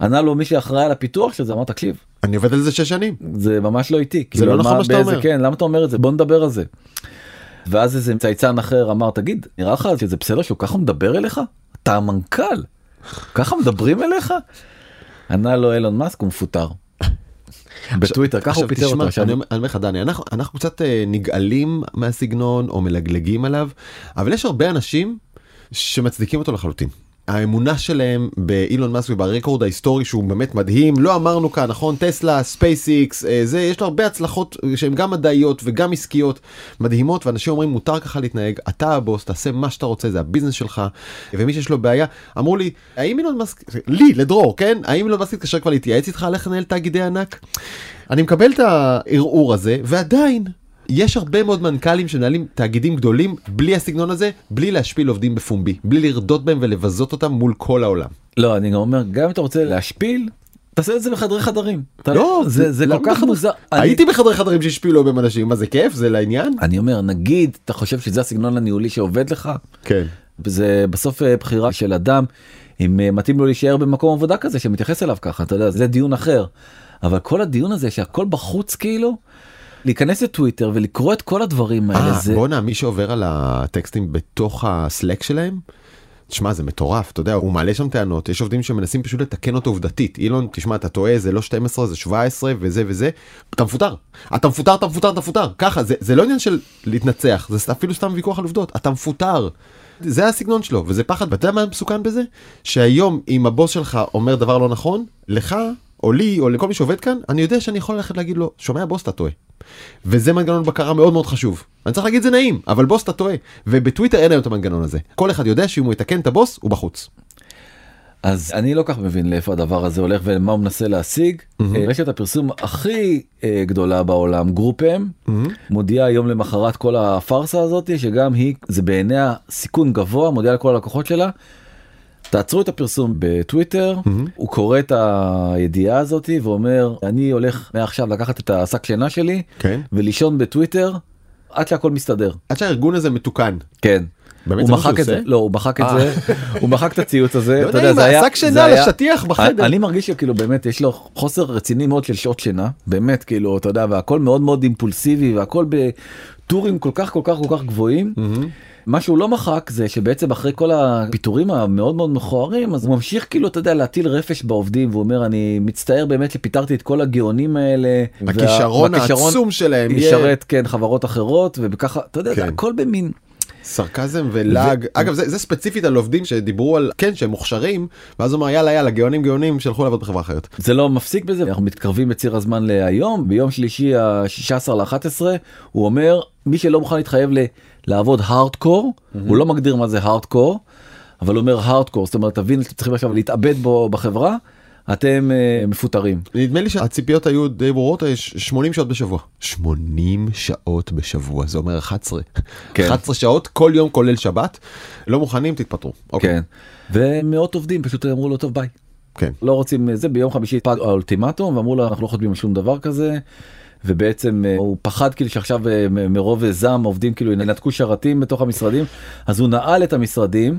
Speaker 2: ענה לו מי שאחראי על הפיתוח של זה אמר תקשיב
Speaker 1: אני עובד על זה שש שנים.
Speaker 2: זה ממש לא איטי.
Speaker 1: זה לא נכון מה שאתה אומר.
Speaker 2: כן, למה אתה אומר את זה? בוא נדבר על זה. ואז איזה צייצן אחר אמר, תגיד, נראה לך שזה בסדר שהוא ככה מדבר אליך? אתה המנכ"ל. ככה מדברים אליך? ענה לו אילון מאסק, הוא מפוטר. בטוויטר, ככה הוא פיטר אותו.
Speaker 1: אני
Speaker 2: עכשיו,
Speaker 1: אומר אני אומר לך דני אנחנו אנחנו קצת אה, נגעלים מהסגנון או מלגלגים עליו אבל יש הרבה אנשים שמצדיקים אותו לחלוטין. האמונה שלהם באילון מאסק וברקורד ההיסטורי שהוא באמת מדהים. לא אמרנו כאן נכון? טסלה ספייסיקס אה, זה יש לו הרבה הצלחות שהן גם מדעיות וגם עסקיות מדהימות ואנשים אומרים מותר ככה להתנהג אתה הבוס תעשה מה שאתה רוצה זה הביזנס שלך. ומי שיש לו בעיה אמרו לי האם אילון מאסק לי לדרור כן? האם אילון מאסק התקשר כבר להתייעץ איתך על איך לנהל תאגידי ענק. אני מקבל את הערעור הזה ועדיין יש הרבה מאוד מנכ"לים שמנהלים תאגידים גדולים בלי הסגנון הזה בלי להשפיל עובדים בפומבי בלי לרדות בהם ולבזות אותם מול כל העולם.
Speaker 2: לא, אני גם אומר, גם אם אתה רוצה להשפיל, תעשה את זה בחדרי חדרים.
Speaker 1: לא
Speaker 2: זה זה
Speaker 1: למה
Speaker 2: כל כך מוזר. אני-
Speaker 1: הייתי בחדרי חדרים שהשפילו בהם אנשים מה זה כיף זה לעניין?
Speaker 2: אני אומר, נגיד, אתה חושב שזה הסגנון הניהולי שעובד לך?
Speaker 1: כן.
Speaker 2: זה בסוף אה, בחירה של אדם אם אה, מתאים לו להישאר במקום עבודה כזה שמתייחס אליו ככה אתה יודע זה דיון אחר. אבל כל הדיון הזה שהכל בחוץ כאילו להיכנס לטוויטר ולקרוא את כל הדברים האלה
Speaker 1: אה,
Speaker 2: זה
Speaker 1: בואנה מי שעובר על הטקסטים בתוך הסלק שלהם. תשמע זה מטורף אתה יודע הוא מעלה שם טענות יש עובדים שמנסים פשוט לתקן אותו עובדתית. אילון תשמע אתה טועה זה לא 12 זה 17 וזה וזה. אתה מפוטר. אתה מפוטר אתה מפוטר אתה מפוטר. ככה זה זה לא עניין של להתנצח זה אפילו סתם ויכוח על עובדות. אתה מפוטר. זה הסגנון שלו וזה פחד. ואתה יודע מה מסוכן בזה? שהיום אם הבוס שלך אומר דבר לא נכון לך או לי או לכל מי שעובד כאן אני יודע שאני יכול ללכת להגיד לו שומע בוס אתה טועה. וזה מנגנון בקרה מאוד מאוד חשוב. אני צריך להגיד זה נעים אבל בוס אתה טועה ובטוויטר אין היום את המנגנון הזה כל אחד יודע שאם הוא יתקן את הבוס הוא בחוץ.
Speaker 2: אז אני לא כך מבין לאיפה הדבר הזה הולך ומה הוא מנסה להשיג. אה, רשת הפרסום הכי אה, גדולה בעולם גרופם מודיעה יום למחרת כל הפארסה הזאת שגם היא זה בעיניה סיכון גבוה מודיעה לכל הלקוחות שלה. תעצרו את הפרסום בטוויטר הוא קורא את הידיעה הזאת ואומר אני הולך מעכשיו לקחת את השק שינה שלי
Speaker 1: כן.
Speaker 2: ולישון בטוויטר עד שהכל מסתדר
Speaker 1: עד שהארגון הזה מתוקן.
Speaker 2: כן. הוא מחק את זה? לא הוא מחק את
Speaker 1: אה.
Speaker 2: זה, הוא מחק את הציוץ הזה,
Speaker 1: לא
Speaker 2: אתה יודע, זה היה,
Speaker 1: השק שינה השטיח בחדר.
Speaker 2: אני מרגיש שכאילו באמת יש לו חוסר רציני מאוד של שעות שינה, באמת כאילו אתה יודע, והכל מאוד מאוד אימפולסיבי והכל בטורים כל כך כל כך כל כך גבוהים. מה שהוא לא מחק זה שבעצם אחרי כל הפיטורים המאוד מאוד מכוערים אז הוא ממשיך כאילו אתה יודע להטיל רפש בעובדים והוא אומר אני מצטער באמת שפיטרתי את כל הגאונים האלה. וה-
Speaker 1: הכישרון
Speaker 2: והכישרון
Speaker 1: העצום שלהם יהיה-
Speaker 2: ישרת כן חברות אחרות וככה אתה יודע זה
Speaker 1: כן.
Speaker 2: הכל במין
Speaker 1: סרקזם ולעג אגב זה, זה ספציפית על עובדים שדיברו על כן שהם מוכשרים ואז הוא אמר יאללה יאללה גאונים גאונים שלחו לעבוד בחברה אחרת.
Speaker 2: זה לא מפסיק בזה אנחנו מתקרבים בציר הזמן להיום ביום שלישי ה-16 ל-11 הוא אומר מי שלא מוכן להתחייב ל- לעבוד הארדקור הוא לא מגדיר מה זה הארדקור אבל הוא אומר הארדקור זאת אומרת תבין שאתם צריכים עכשיו להתאבד בו בחברה אתם uh, מפוטרים
Speaker 1: נדמה לי שהציפיות היו די ברורות אה, ש- 80 שעות בשבוע. 80 שעות בשבוע זה אומר 11.
Speaker 2: כן.
Speaker 1: 11 שעות כל יום כולל שבת. לא מוכנים תתפטרו. אוקיי.
Speaker 2: כן ומאות עובדים פשוט אמרו לו טוב ביי
Speaker 1: כן.
Speaker 2: לא רוצים זה ביום חמישי פג האולטימטום ואמרו לו אנחנו לא חותמים על שום דבר כזה. ובעצם אה, הוא פחד כאילו שעכשיו אה, מרוב זעם עובדים כאילו ינתקו שרתים בתוך המשרדים אז הוא נעל את המשרדים.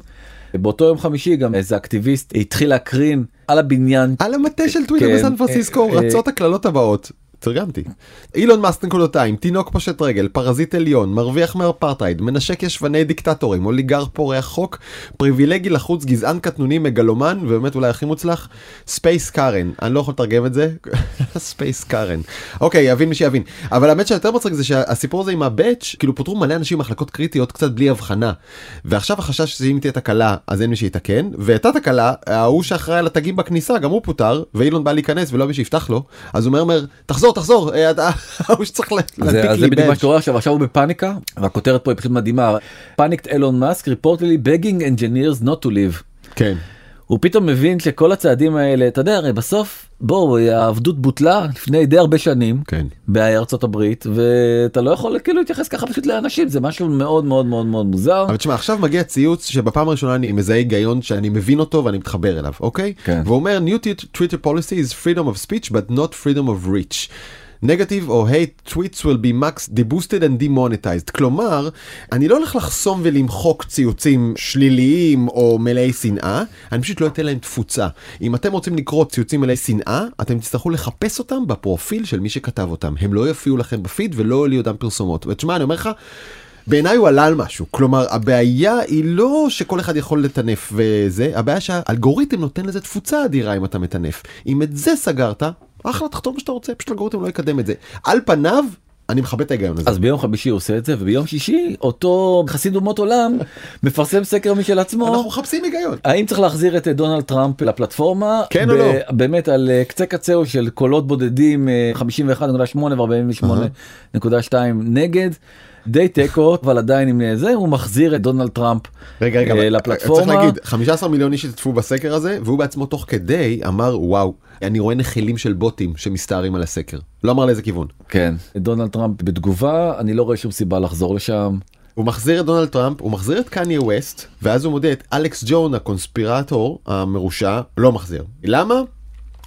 Speaker 2: באותו יום חמישי גם איזה אקטיביסט התחיל להקרין על הבניין
Speaker 1: על המטה של טוויטר
Speaker 2: כן,
Speaker 1: בסן פרנסיסקו
Speaker 2: אה,
Speaker 1: רצות הקללות הבאות. תרגמתי. אילון מאסק נקודתיים, תינוק פושט רגל, פרזיט עליון, מרוויח מאפרטהייד, מנשק ישבני דיקטטורים, אוליגרך פורק חוק, פריבילגי לחוץ, גזען קטנוני, מגלומן, ובאמת אולי הכי מוצלח, Space Karen. אני לא יכול לתרגם את זה, Space Karen. אוקיי, יבין מי שיבין. אבל האמת שיותר מצחיק זה שהסיפור הזה עם ה badge, כאילו פוטרו מלא אנשים במחלקות קריטיות קצת בלי הבחנה. ועכשיו החשש שאם תהיה תקלה אז אין מי שיתקן, והייתה תקלה, ההוא שאחראי על התגים בכניסה גם הוא פוטר, ואילון בא להיכנס ולא מי שיפתח לו, אז הוא אומר, אומר תחזור תחזור, אה, ההוא שצריך להנפיק
Speaker 2: זה, אז זה
Speaker 1: לי
Speaker 2: בדיוק מה. שקורה עכשיו עכשיו הוא בפאניקה והכותרת פה היא פשוט מדהימה panicked אילון מאסק reportedly begging engineers not to leave.
Speaker 1: כן.
Speaker 2: הוא פתאום מבין שכל הצעדים האלה אתה יודע הרי בסוף בואו העבדות בוטלה לפני די הרבה שנים
Speaker 1: כן.
Speaker 2: בארצות הברית ואתה לא יכול כאילו להתייחס ככה פשוט לאנשים זה משהו מאוד מאוד מאוד מאוד מוזר.
Speaker 1: אבל תשמע עכשיו מגיע ציוץ שבפעם הראשונה אני מזהה היגיון שאני מבין אותו ואני מתחבר אליו אוקיי
Speaker 2: כן.
Speaker 1: והוא אומר new Twitter policy is freedom of speech but not freedom of reach. Negative או hate tweets will be max deboosted and demonetized. כלומר אני לא הולך לחסום ולמחוק ציוצים שליליים או מלאי שנאה אני פשוט לא אתן להם תפוצה. אם אתם רוצים לקרוא ציוצים מלאי שנאה אתם תצטרכו לחפש אותם בפרופיל של מי שכתב אותם. הם לא יופיעו לכם בפיד ולא יהיו אותם פרסומות. ותשמע אני אומר לך. בעיניי הוא עלה על משהו. כלומר הבעיה היא לא שכל אחד יכול לטנף וזה הבעיה שהאלגוריתם נותן לזה תפוצה אדירה אם אתה מטנף. אם את זה סגרת אחלה תחתום מה שאתה רוצה פשוט האלגוריתם לא יקדם את זה על פניו אני מכבד את ההיגיון הזה.
Speaker 2: אז ביום חמישי הוא עושה את זה וביום שישי אותו חסיד אומות עולם מפרסם סקר משל עצמו.
Speaker 1: אנחנו מחפשים היגיון.
Speaker 2: האם צריך להחזיר את אה, דונלד טראמפ לפלטפורמה?
Speaker 1: כן או לא?
Speaker 2: באמת על אה, קצה קצהו של קולות בודדים אה, 51.8 ו-48.2 נגד. די תיקו אבל עדיין עם אה, זה הוא מחזיר את דונלד טראמפ
Speaker 1: רגע רגע
Speaker 2: אה, לפלטפורמה.
Speaker 1: צריך להגיד 15 מיליון איש השתתפו בסקר הזה והוא בעצמו תוך כדי אמר וואו אני רואה נחילים של בוטים שמסתערים על הסקר לא אמר לאיזה כיוון.
Speaker 2: כן דונלד טראמפ בתגובה אני לא רואה שום סיבה לחזור לשם.
Speaker 1: הוא מחזיר את דונלד טראמפ, הוא מחזיר את קניה ווסט, ואז הוא מודה את אלכס ג'ונס הקונספירטור המרושע, לא מחזיר. למה?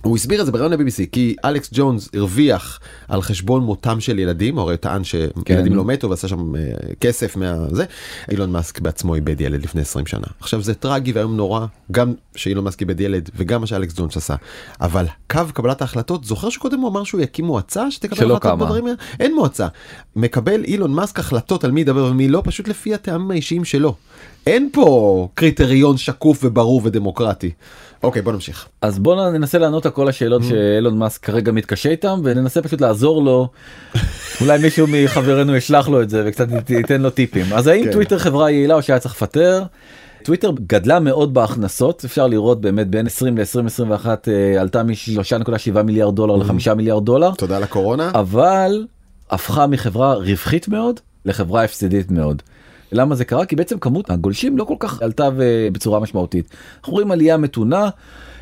Speaker 1: הוא הסביר את זה בראיון ל-BBC כי אלכס ג'ונס הרוויח על חשבון מותם של ילדים, הרי טען שילדים
Speaker 2: כן.
Speaker 1: לא מתו ועשה שם אה, כסף מהזה, אילון מאסק בעצמו איבד ילד לפני 20 שנה. עכשיו זה טרגי והיום נורא, גם שאילון מאסק איבד ילד וגם מה שאלכס ג'ונס עשה, אבל קו קבלת ההחלטות, זוכר שקודם הוא אמר שהוא יקים מועצה שתקבל החלטות. בדברים האלה? אין מועצה. מקבל אילון מאסק החלטות על מי ידבר ומי לא, פשוט לפי הטעמים האישיים שלו. אין פה קריטריון שקוף וברור ודמוקרטי. אוקיי בוא נמשיך.
Speaker 2: אז בוא ננסה לענות על כל השאלות
Speaker 1: Mm.
Speaker 2: שאילון מאסק כרגע מתקשה איתם וננסה פשוט לעזור לו. אולי מישהו מחברינו ישלח לו את זה וקצת ייתן לו טיפים. אז האם
Speaker 1: כן.
Speaker 2: טוויטר חברה יעילה או שהיה צריך לפטר? טוויטר גדלה מאוד בהכנסות אפשר לראות באמת בין 20 ל-2021 אה, עלתה מ-3.7 מיליארד דולר
Speaker 1: Mm.
Speaker 2: ל-5 מיליארד דולר
Speaker 1: תודה לקורונה.
Speaker 2: אבל הפכה מחברה רווחית מאוד לחברה הפסדית מאוד. למה זה קרה? כי בעצם כמות הגולשים לא כל כך עלתה ו- בצורה משמעותית. אנחנו רואים עלייה מתונה.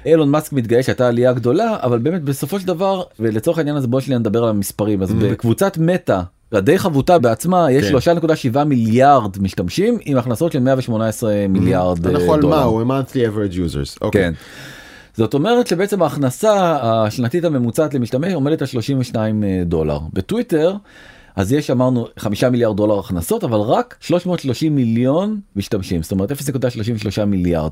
Speaker 2: אילון מאסק מתגאה שהייתה עלייה גדולה אבל באמת בסופו של דבר ולצורך העניין הזה בוא שנייה נדבר על המספרים אז בקבוצת מטא הדי חבוטה בעצמה יש
Speaker 1: כן.
Speaker 2: 3.7 מיליארד משתמשים עם הכנסות של 118 מיליארד אה,
Speaker 1: אנחנו על
Speaker 2: דולר.
Speaker 1: מה הוא monthly average users. אוקיי.
Speaker 2: כן. זאת אומרת שבעצם ההכנסה השנתית הממוצעת למשתמש עומדת על 32 דולר. בטוויטר אז יש אמרנו 5 מיליארד דולר הכנסות אבל רק 330 מיליון משתמשים זאת אומרת 0.33 מיליארד.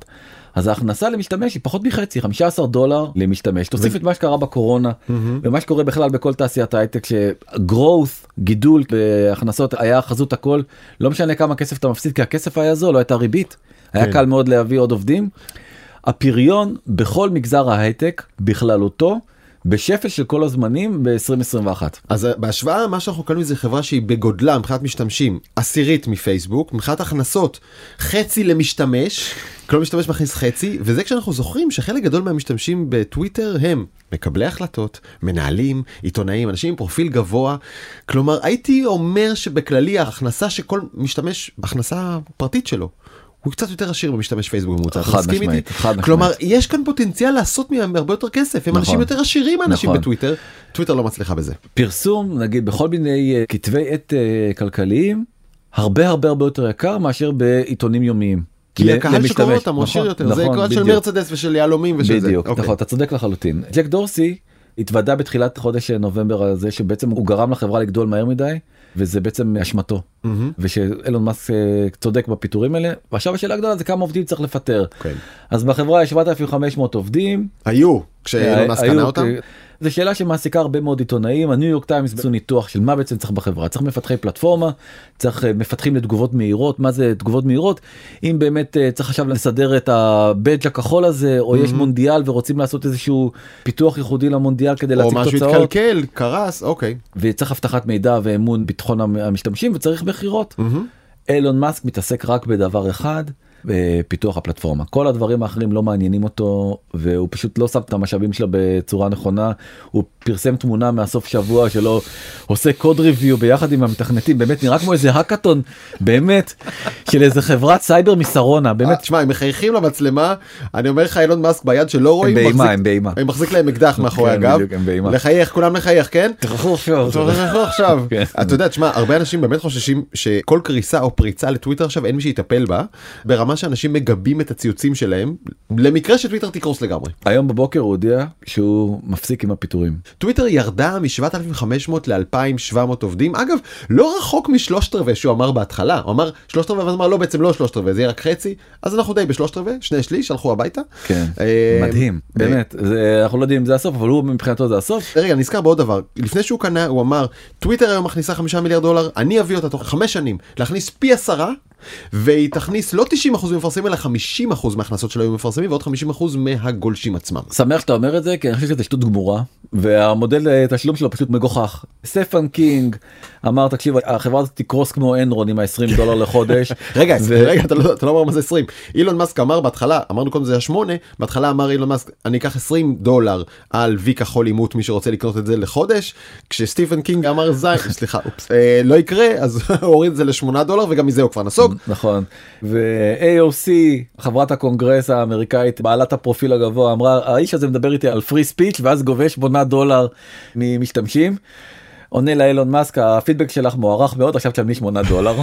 Speaker 2: אז ההכנסה למשתמש היא פחות מחצי 15 דולר למשתמש תוסיף את מה שקרה בקורונה ומה שקורה בכלל בכל תעשיית ההייטק שgrowth גידול בהכנסות היה חזות הכל לא משנה כמה כסף אתה מפסיד כי הכסף היה זול לא הייתה ריבית היה
Speaker 1: כן.
Speaker 2: קל מאוד להביא עוד עובדים. הפריון בכל מגזר ההייטק בכללותו בשפל של כל הזמנים ב-2021.
Speaker 1: אז בהשוואה מה שאנחנו קוראים זה חברה שהיא בגודלה מבחינת משתמשים עשירית מפייסבוק מבחינת הכנסות חצי למשתמש כל משתמש מכניס חצי וזה כשאנחנו זוכרים שחלק גדול מהמשתמשים בטוויטר הם מקבלי החלטות מנהלים עיתונאים אנשים עם פרופיל גבוה כלומר הייתי אומר שבכללי ההכנסה שכל משתמש הכנסה פרטית שלו. הוא קצת יותר עשיר במשתמש פייסבוק ממוצע, אתה מסכים איתי?
Speaker 2: משמעית, חד משמעית.
Speaker 1: כלומר יש כאן פוטנציאל לעשות מהם הרבה יותר כסף, הם
Speaker 2: נכון.
Speaker 1: אנשים יותר עשירים מאנשים
Speaker 2: נכון.
Speaker 1: בטוויטר, טוויטר לא מצליחה בזה.
Speaker 2: פרסום נגיד בכל מיני אה, כתבי עת אה, כלכליים הרבה הרבה הרבה יותר יקר מאשר בעיתונים יומיים.
Speaker 1: כי הקהל. שקורא אותם הוא עשיר
Speaker 2: נכון,
Speaker 1: יותר, זה
Speaker 2: נכון,
Speaker 1: קהל של
Speaker 2: בדיוק.
Speaker 1: מרצדס ושל יהלומים ושל זה.
Speaker 2: בדיוק,
Speaker 1: אוקיי.
Speaker 2: נכון, אתה צודק לחלוטין. ג'ק דורסי התוודה בתחילת חודש נובמבר הזה שבעצם הוא גרם לחברה לגדול מהר מדי וזה בעצם אשמתו
Speaker 1: מהמם.
Speaker 2: ושאילון מאסק אה, צודק בפיטורים האלה ועכשיו השאלה הגדולה זה כמה עובדים צריך לפטר
Speaker 1: כן.
Speaker 2: אז בחברה יש 7,500 עובדים.
Speaker 1: היו כשאילון מאסק קנה אותם.
Speaker 2: זו שאלה שמעסיקה הרבה מאוד עיתונאים הניו יורק טיימס עשו ניתוח של מה בעצם צריך בחברה צריך מפתחי פלטפורמה צריך אה, מפתחים לתגובות מהירות מה זה תגובות מהירות אם באמת אה, צריך עכשיו לסדר את הבדג' הכחול הזה או יש מונדיאל ורוצים לעשות איזשהו פיתוח ייחודי למונדיאל כדי
Speaker 1: או
Speaker 2: להציג
Speaker 1: משהו
Speaker 2: תוצאות
Speaker 1: התקלקל, קרס, אוקיי.
Speaker 2: וצריך אבטחת מידע ואמון ביטחון המ- המשתמשים וצריך מכירות. אילון מאסק מתעסק רק בדבר אחד. בפיתוח הפלטפורמה כל הדברים האחרים לא מעניינים אותו והוא פשוט לא שם את המשאבים שלו בצורה נכונה הוא פרסם תמונה מהסוף שבוע שלו עושה code review ביחד עם המתכנתים באמת נראה כמו איזה האקתון באמת של איזה חברת סייבר משרונה באמת
Speaker 1: באמת, תשמע, הם מחייכים למצלמה, אני אומר לך, אילון מאסק ביד שלא רואים,
Speaker 2: באימה,
Speaker 1: מחזיק-
Speaker 2: הם באימה.
Speaker 1: הם מחזיק להם אקדח מאחורי
Speaker 2: כן,
Speaker 1: הגב,
Speaker 2: הם באימה.
Speaker 1: לחייך, כולם לחייך, כן?
Speaker 2: עכשיו.
Speaker 1: תחכו עכשיו.
Speaker 2: כן.
Speaker 1: אתה יודע, תשמע, הרבה אנשים באמת חוששים שכל קריסה או פריצה לטוויטר עכשיו אין מי שיטפל בה, ברמה שאנשים מגבים את הציוצים שלהם, למקרה שטוויטר תקרוס לגמרי.
Speaker 2: היום בבוקר הוא הודיע שהוא מפסיק עם הפיטורים.
Speaker 1: טוויטר ירדה מ-7,500 ל-2,700 עובדים, אגב, לא רחוק משלושת רבעי שהוא אמר בהתחלה, הוא אמר שלושת רבעי, ואז אמר לא, בעצם לא שלושת רבעי, זה יהיה רק חצי, אז אנחנו די בשלושת רבעי, שני שליש, הלכו הביתה.
Speaker 2: כן,
Speaker 1: אה,
Speaker 2: מדהים, באמת, זה- אנחנו לא יודעים אם זה הסוף, אבל הוא מבחינתו זה הסוף.
Speaker 1: רגע, נזכר בעוד דבר, לפני שהוא קנה, הוא אמר, טוויטר היום מכניסה חמישה מיליארד דולר, אני אביא אותה תוך חמש שנים, להכניס פי עשרה, והיא תכניס לא 90% ממפרסמים, אלא 50% מההכנסות שלו היו מפרסמים, ועוד 50% מהגולשים עצמם.
Speaker 2: שמח שאתה אומר את זה, כי אני חושב שזה שטות גמורה, והמודל אה, תשלום שלו פשוט מגוחך. סטפן קינג אמר, תקשיב, החברה הזאת תקרוס כמו אנרון עם ה-20 דולר לחודש.
Speaker 1: רגע,
Speaker 2: ו-
Speaker 1: רגע, אתה לא, אתה לא אומר מה זה 20. אילון מאסק אמר בהתחלה, אמרנו קודם זה היה 8, בהתחלה אמר אילון מאסק, אני אקח 20 דולר על וי כחול אימות, מי שרוצה לקנות את זה לחודש, כשסטיפן קינג אמר זין, סליחה, אופס, אה, לא יקרה, אז הוא הוריד את זה ל-8 דולר, וגם מזה הוא כבר נסוג.
Speaker 2: נכון ו-AOC חברת הקונגרס האמריקאית בעלת הפרופיל הגבוה אמרה האיש הזה מדבר איתי על free speech ואז גובה שמונה דולר ממשתמשים. עונה לאילון מאסק הפידבק שלך מוערך מאוד עכשיו תשלמי 8 דולר.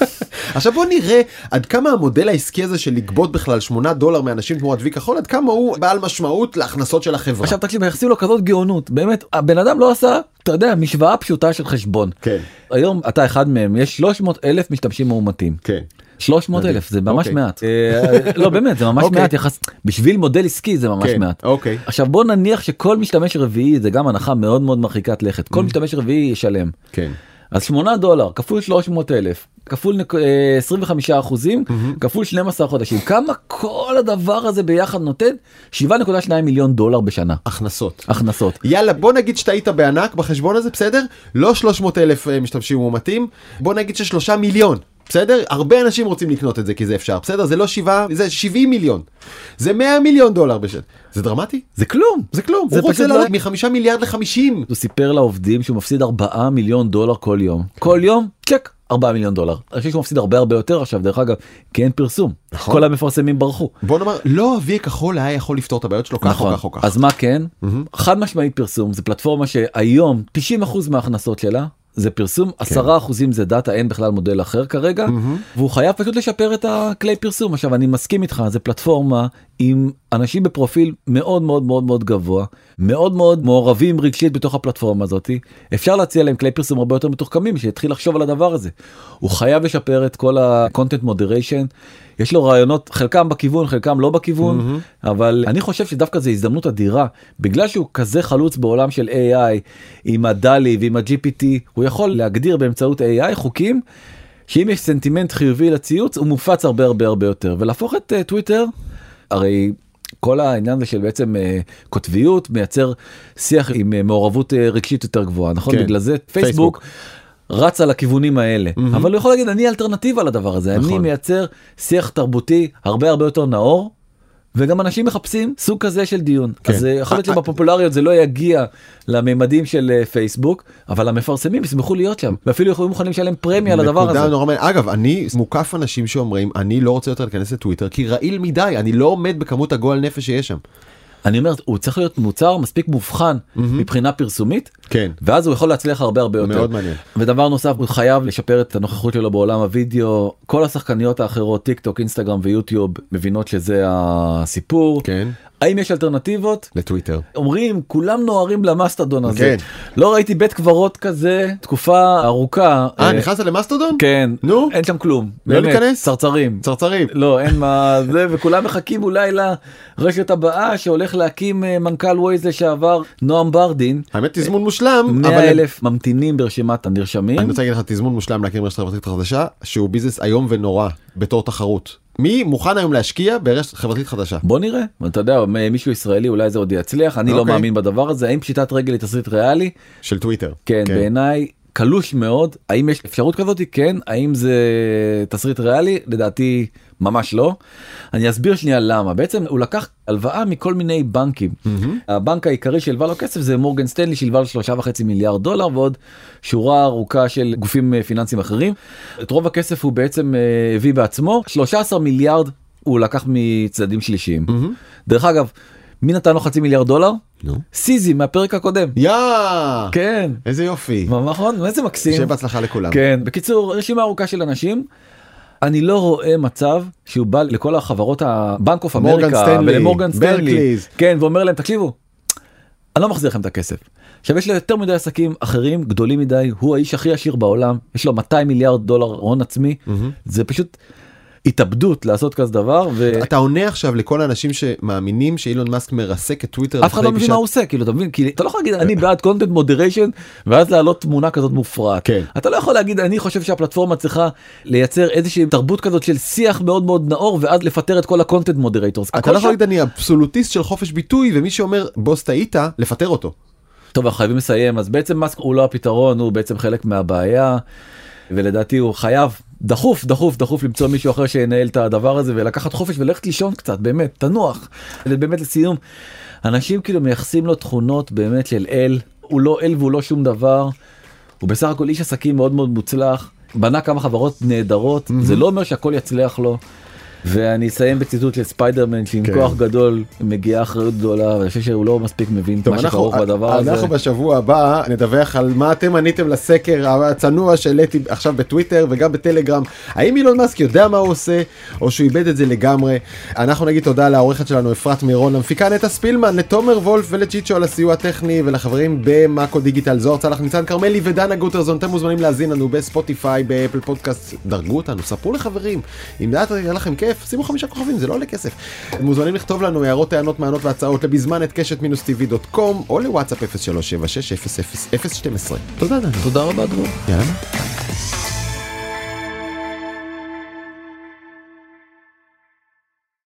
Speaker 1: עכשיו בוא נראה עד כמה המודל העסקי הזה של לגבות בכלל 8 דולר מאנשים תמורת וי כחול, עד כמה הוא בעל משמעות להכנסות של החברה.
Speaker 2: עכשיו תקשיב מייחסים לו כזאת גאונות באמת הבן אדם לא עשה אתה יודע משוואה פשוטה של חשבון.
Speaker 1: כן.
Speaker 2: היום אתה אחד מהם יש 300 אלף משתמשים מאומתים.
Speaker 1: כן.
Speaker 2: 300 אלף זה ממש
Speaker 1: אוקיי.
Speaker 2: מעט. אה, לא באמת זה ממש
Speaker 1: אוקיי.
Speaker 2: מעט יחס בשביל מודל עסקי זה ממש
Speaker 1: כן,
Speaker 2: מעט.
Speaker 1: אוקיי.
Speaker 2: עכשיו בוא נניח שכל משתמש רביעי זה גם הנחה מאוד מאוד מרחיקת לכת כל משתמש רביעי ישלם.
Speaker 1: כן.
Speaker 2: אז 8 דולר כפול 300 אלף כפול נק- אה, 25 אחוזים כפול 12 חודשים כמה כל הדבר הזה ביחד נותן 7.2 מיליון דולר בשנה
Speaker 1: הכנסות.
Speaker 2: הכנסות.
Speaker 1: יאללה בוא נגיד שטעית בענק בחשבון הזה בסדר לא 300 אלף אה, משתמשים מאומתים בוא נגיד ששלושה מיליון בסדר? הרבה אנשים רוצים לקנות את זה כי זה אפשר בסדר? זה לא שבעה זה 70 מיליון. זה 100 מיליון דולר בשנה זה דרמטי?
Speaker 2: זה כלום
Speaker 1: זה כלום.
Speaker 2: זה
Speaker 1: הוא רוצה לעלות
Speaker 2: לא-
Speaker 1: מחמישה מיליארד לחמישים.
Speaker 2: הוא סיפר לעובדים שהוא מפסיד 4 מיליון דולר כל יום. כל יום? צ'ק 4 מיליון דולר. אני חושב שהוא מפסיד הרבה הרבה יותר עכשיו דרך אגב כי אין פרסום.
Speaker 1: נכון.
Speaker 2: כל המפרסמים ברחו.
Speaker 1: בוא נאמר לא אבי הכחול היה יכול לפתור את הבעיות שלו כך או כך או כך
Speaker 2: אז מה כן? חד משמעי פרסום זה פלטפורמה שהיום 90% מההכנסות שלה זה פרסום 10% זה דאטה אין בכלל מודל אחר כרגע והוא חייב פשוט לשפר את הכלי פרסום. עכשיו אני מסכים איתך זה פלטפורמה עם אנשים בפרופיל מאוד מאוד מאוד מאוד גבוה מאוד מאוד מעורבים רגשית בתוך הפלטפורמה הזאתי אפשר להציע להם כלי פרסום הרבה יותר מתוחכמים שיתחיל לחשוב על הדבר הזה. הוא חייב לשפר את כל ה-content moderation. יש לו רעיונות חלקם בכיוון חלקם לא בכיוון אבל אני חושב שדווקא זו הזדמנות אדירה. בגלל שהוא כזה חלוץ בעולם של AI עם הדלי ועם ה-GPT הוא יכול להגדיר באמצעות AI חוקים שאם יש סנטימנט חיובי לציוץ הוא מופץ הרבה הרבה הרבה יותר. ולהפוך את אה, טוויטר הרי. כל העניין הזה של בעצם אה, קוטביות מייצר שיח עם אה, מעורבות אה, רגשית יותר גבוהה נכון
Speaker 1: כן.
Speaker 2: בגלל זה
Speaker 1: פייסבוק.
Speaker 2: פייסבוק רץ על הכיוונים האלה אבל הוא יכול להגיד אני אלטרנטיבה לדבר הזה אני
Speaker 1: נכון.
Speaker 2: מייצר שיח תרבותי הרבה הרבה יותר נאור. וגם אנשים מחפשים סוג כזה של דיון
Speaker 1: כן.
Speaker 2: אז אה, יכול להיות
Speaker 1: אה,
Speaker 2: שבפופולריות זה לא יגיע לממדים של אה, פייסבוק אבל המפרסמים ישמחו להיות שם ואפילו יכולים מוכנים לשלם פרמיה
Speaker 1: נקודה
Speaker 2: הזה.
Speaker 1: נורא. אגב אני מוקף אנשים שאומרים אני לא רוצה יותר להיכנס לטוויטר כי רעיל מדי אני לא עומד בכמות הגועל נפש שיש שם.
Speaker 2: אני אומר הוא צריך להיות מוצר מספיק מובחן מבחינה פרסומית
Speaker 1: כן.
Speaker 2: ואז הוא יכול להצליח הרבה הרבה יותר.
Speaker 1: מאוד מעניין.
Speaker 2: ודבר נוסף הוא חייב לשפר את הנוכחות שלו בעולם הוידאו כל השחקניות האחרות טיק טוק אינסטגרם ויוטיוב מבינות שזה הסיפור.
Speaker 1: כן.
Speaker 2: האם יש אלטרנטיבות?
Speaker 1: לטוויטר.
Speaker 2: אומרים כולם נוהרים למאסטודון הזה.
Speaker 1: כן.
Speaker 2: לא ראיתי בית קברות כזה תקופה ארוכה.
Speaker 1: אה, נכנסת למאסטודון?
Speaker 2: כן.
Speaker 1: נו?
Speaker 2: אין שם כלום.
Speaker 1: לא
Speaker 2: באמת,
Speaker 1: להיכנס?
Speaker 2: צרצרים.
Speaker 1: צרצרים.
Speaker 2: לא אין מה זה וכולם מחכים אולי לרשת הבאה שהולך להקים אה, מנכ"ל ווייז לשעבר נועם ברדין.
Speaker 1: האמת תזמון מושלם,
Speaker 2: 100
Speaker 1: אבל
Speaker 2: אלף ממתינים ברשימת הנרשמים.
Speaker 1: אני רוצה להגיד לך תזמון מושלם להקים רשת חברתית חדשה שהוא business איום ונורא בתור תחרות. מי מוכן היום להשקיע ברשת חברתית חדשה?
Speaker 2: בוא נראה אתה יודע מישהו ישראלי אולי זה עוד יצליח אני לא
Speaker 1: אוקיי.
Speaker 2: מאמין בדבר הזה האם פשיטת רגל היא תסריט ריאלי
Speaker 1: של טוויטר.
Speaker 2: כן בעיניי קלוש מאוד האם יש אפשרות כזאת כן האם זה תסריט ריאלי לדעתי ממש לא. אני אסביר שנייה למה בעצם הוא לקח הלוואה מכל מיני בנקים הבנק העיקרי שהלווה לו כסף זה מורגן סטנלי שהלווה לו שלושה וחצי מיליארד דולר ועוד שורה ארוכה של גופים אה, פיננסיים אחרים. את רוב הכסף הוא בעצם אה, הביא בעצמו 13 מיליארד הוא לקח מצדדים שלישיים. דרך אגב מי נתן לו חצי מיליארד דולר?
Speaker 1: נו.
Speaker 2: CZ מהפרק הקודם.
Speaker 1: יא!
Speaker 2: כן.
Speaker 1: איזה יופי.
Speaker 2: נכון איזה מקסים.
Speaker 1: שיהיה בהצלחה לכולם.
Speaker 2: כן בקיצור רשימה ארוכה של אנשים. אני לא רואה מצב שהוא בא לכל החברות ה Bank
Speaker 1: of
Speaker 2: Morgan
Speaker 1: America
Speaker 2: ולמורגן סטנלי. כן ואומר להם תקשיבו. אני לא מחזיר לכם את הכסף. עכשיו יש לו יותר מדי עסקים אחרים גדולים מדי הוא האיש הכי עשיר בעולם יש לו 200 מיליארד דולר הון עצמי זה פשוט התאבדות לעשות כזה דבר
Speaker 1: אתה עונה עכשיו לכל האנשים שמאמינים שאילון מאסק מרסק את טוויטר.
Speaker 2: ואף אחד לא מבין מה הוא עושה כאילו אתה מבין כי אתה לא יכול להגיד אני בעד content moderation ואז להעלות תמונה כזאת מופרעת
Speaker 1: כן.
Speaker 2: אתה לא יכול להגיד אני חושב שהפלטפורמה צריכה לייצר איזושהי תרבות כזאת של שיח מאוד מאוד נאור ואז לפטר את כל ה content moderators.
Speaker 1: אתה לא יכול להגיד אני אבסולוטיסט של חופש ביטוי ומי שאומר בוס טעית לפטר אותו.
Speaker 2: טוב אנחנו חייבים לסיים אז בעצם מאסק הוא לא הפתרון הוא בעצם חלק מהבעיה ולדעתי הוא חייב דחוף דחוף דחוף למצוא מישהו אחר שינהל את הדבר הזה ולקחת חופש וללכת לישון קצת באמת תנוח. באמת לסיום אנשים כאילו מייחסים לו תכונות באמת של אל הוא לא אל והוא לא שום דבר. הוא בסך הכל איש עסקים מאוד מאוד מוצלח בנה כמה חברות נהדרות זה לא אומר שהכל יצליח לו. ואני אסיים בציטוט של ספיידרמן שעם
Speaker 1: כן.
Speaker 2: כוח גדול מגיעה אחריות גדולה ואני חושב שהוא לא מספיק מבין
Speaker 1: טוב,
Speaker 2: מה שכרוך בדבר הזה.
Speaker 1: אנחנו בשבוע הבא נדווח על מה אתם עניתם לסקר הצנוע שהעליתי עכשיו בטוויטר וגם בטלגרם. האם אילון מאסק יודע מה הוא עושה או שהוא איבד את זה לגמרי. אנחנו נגיד תודה לעורכת שלנו אפרת מירון, למפיקה נטע ספילמן, לתומר וולף ולצ'יצ'ו על הסיוע הטכני ולחברים במאקו דיגיטל זוהר צלח ניצן כרמלי ודנה גוטרזון. אתם מוזמנים להאזין לנו בספוטיפיי, באפל פודקאסט, דרגו אותנו, ספרו לחברים. אם היה לכם כיף, שימו חמישה כוכבים, זה לא עולה כסף. אתם מוזמנים לכתוב לנו הערות, טענות, מענות והצעות ל bizman at קשת מינוס TV dot com או לוואטסאפ 0376 00 012. תודה דנה.
Speaker 2: תודה רבה דרור.
Speaker 1: יאללה.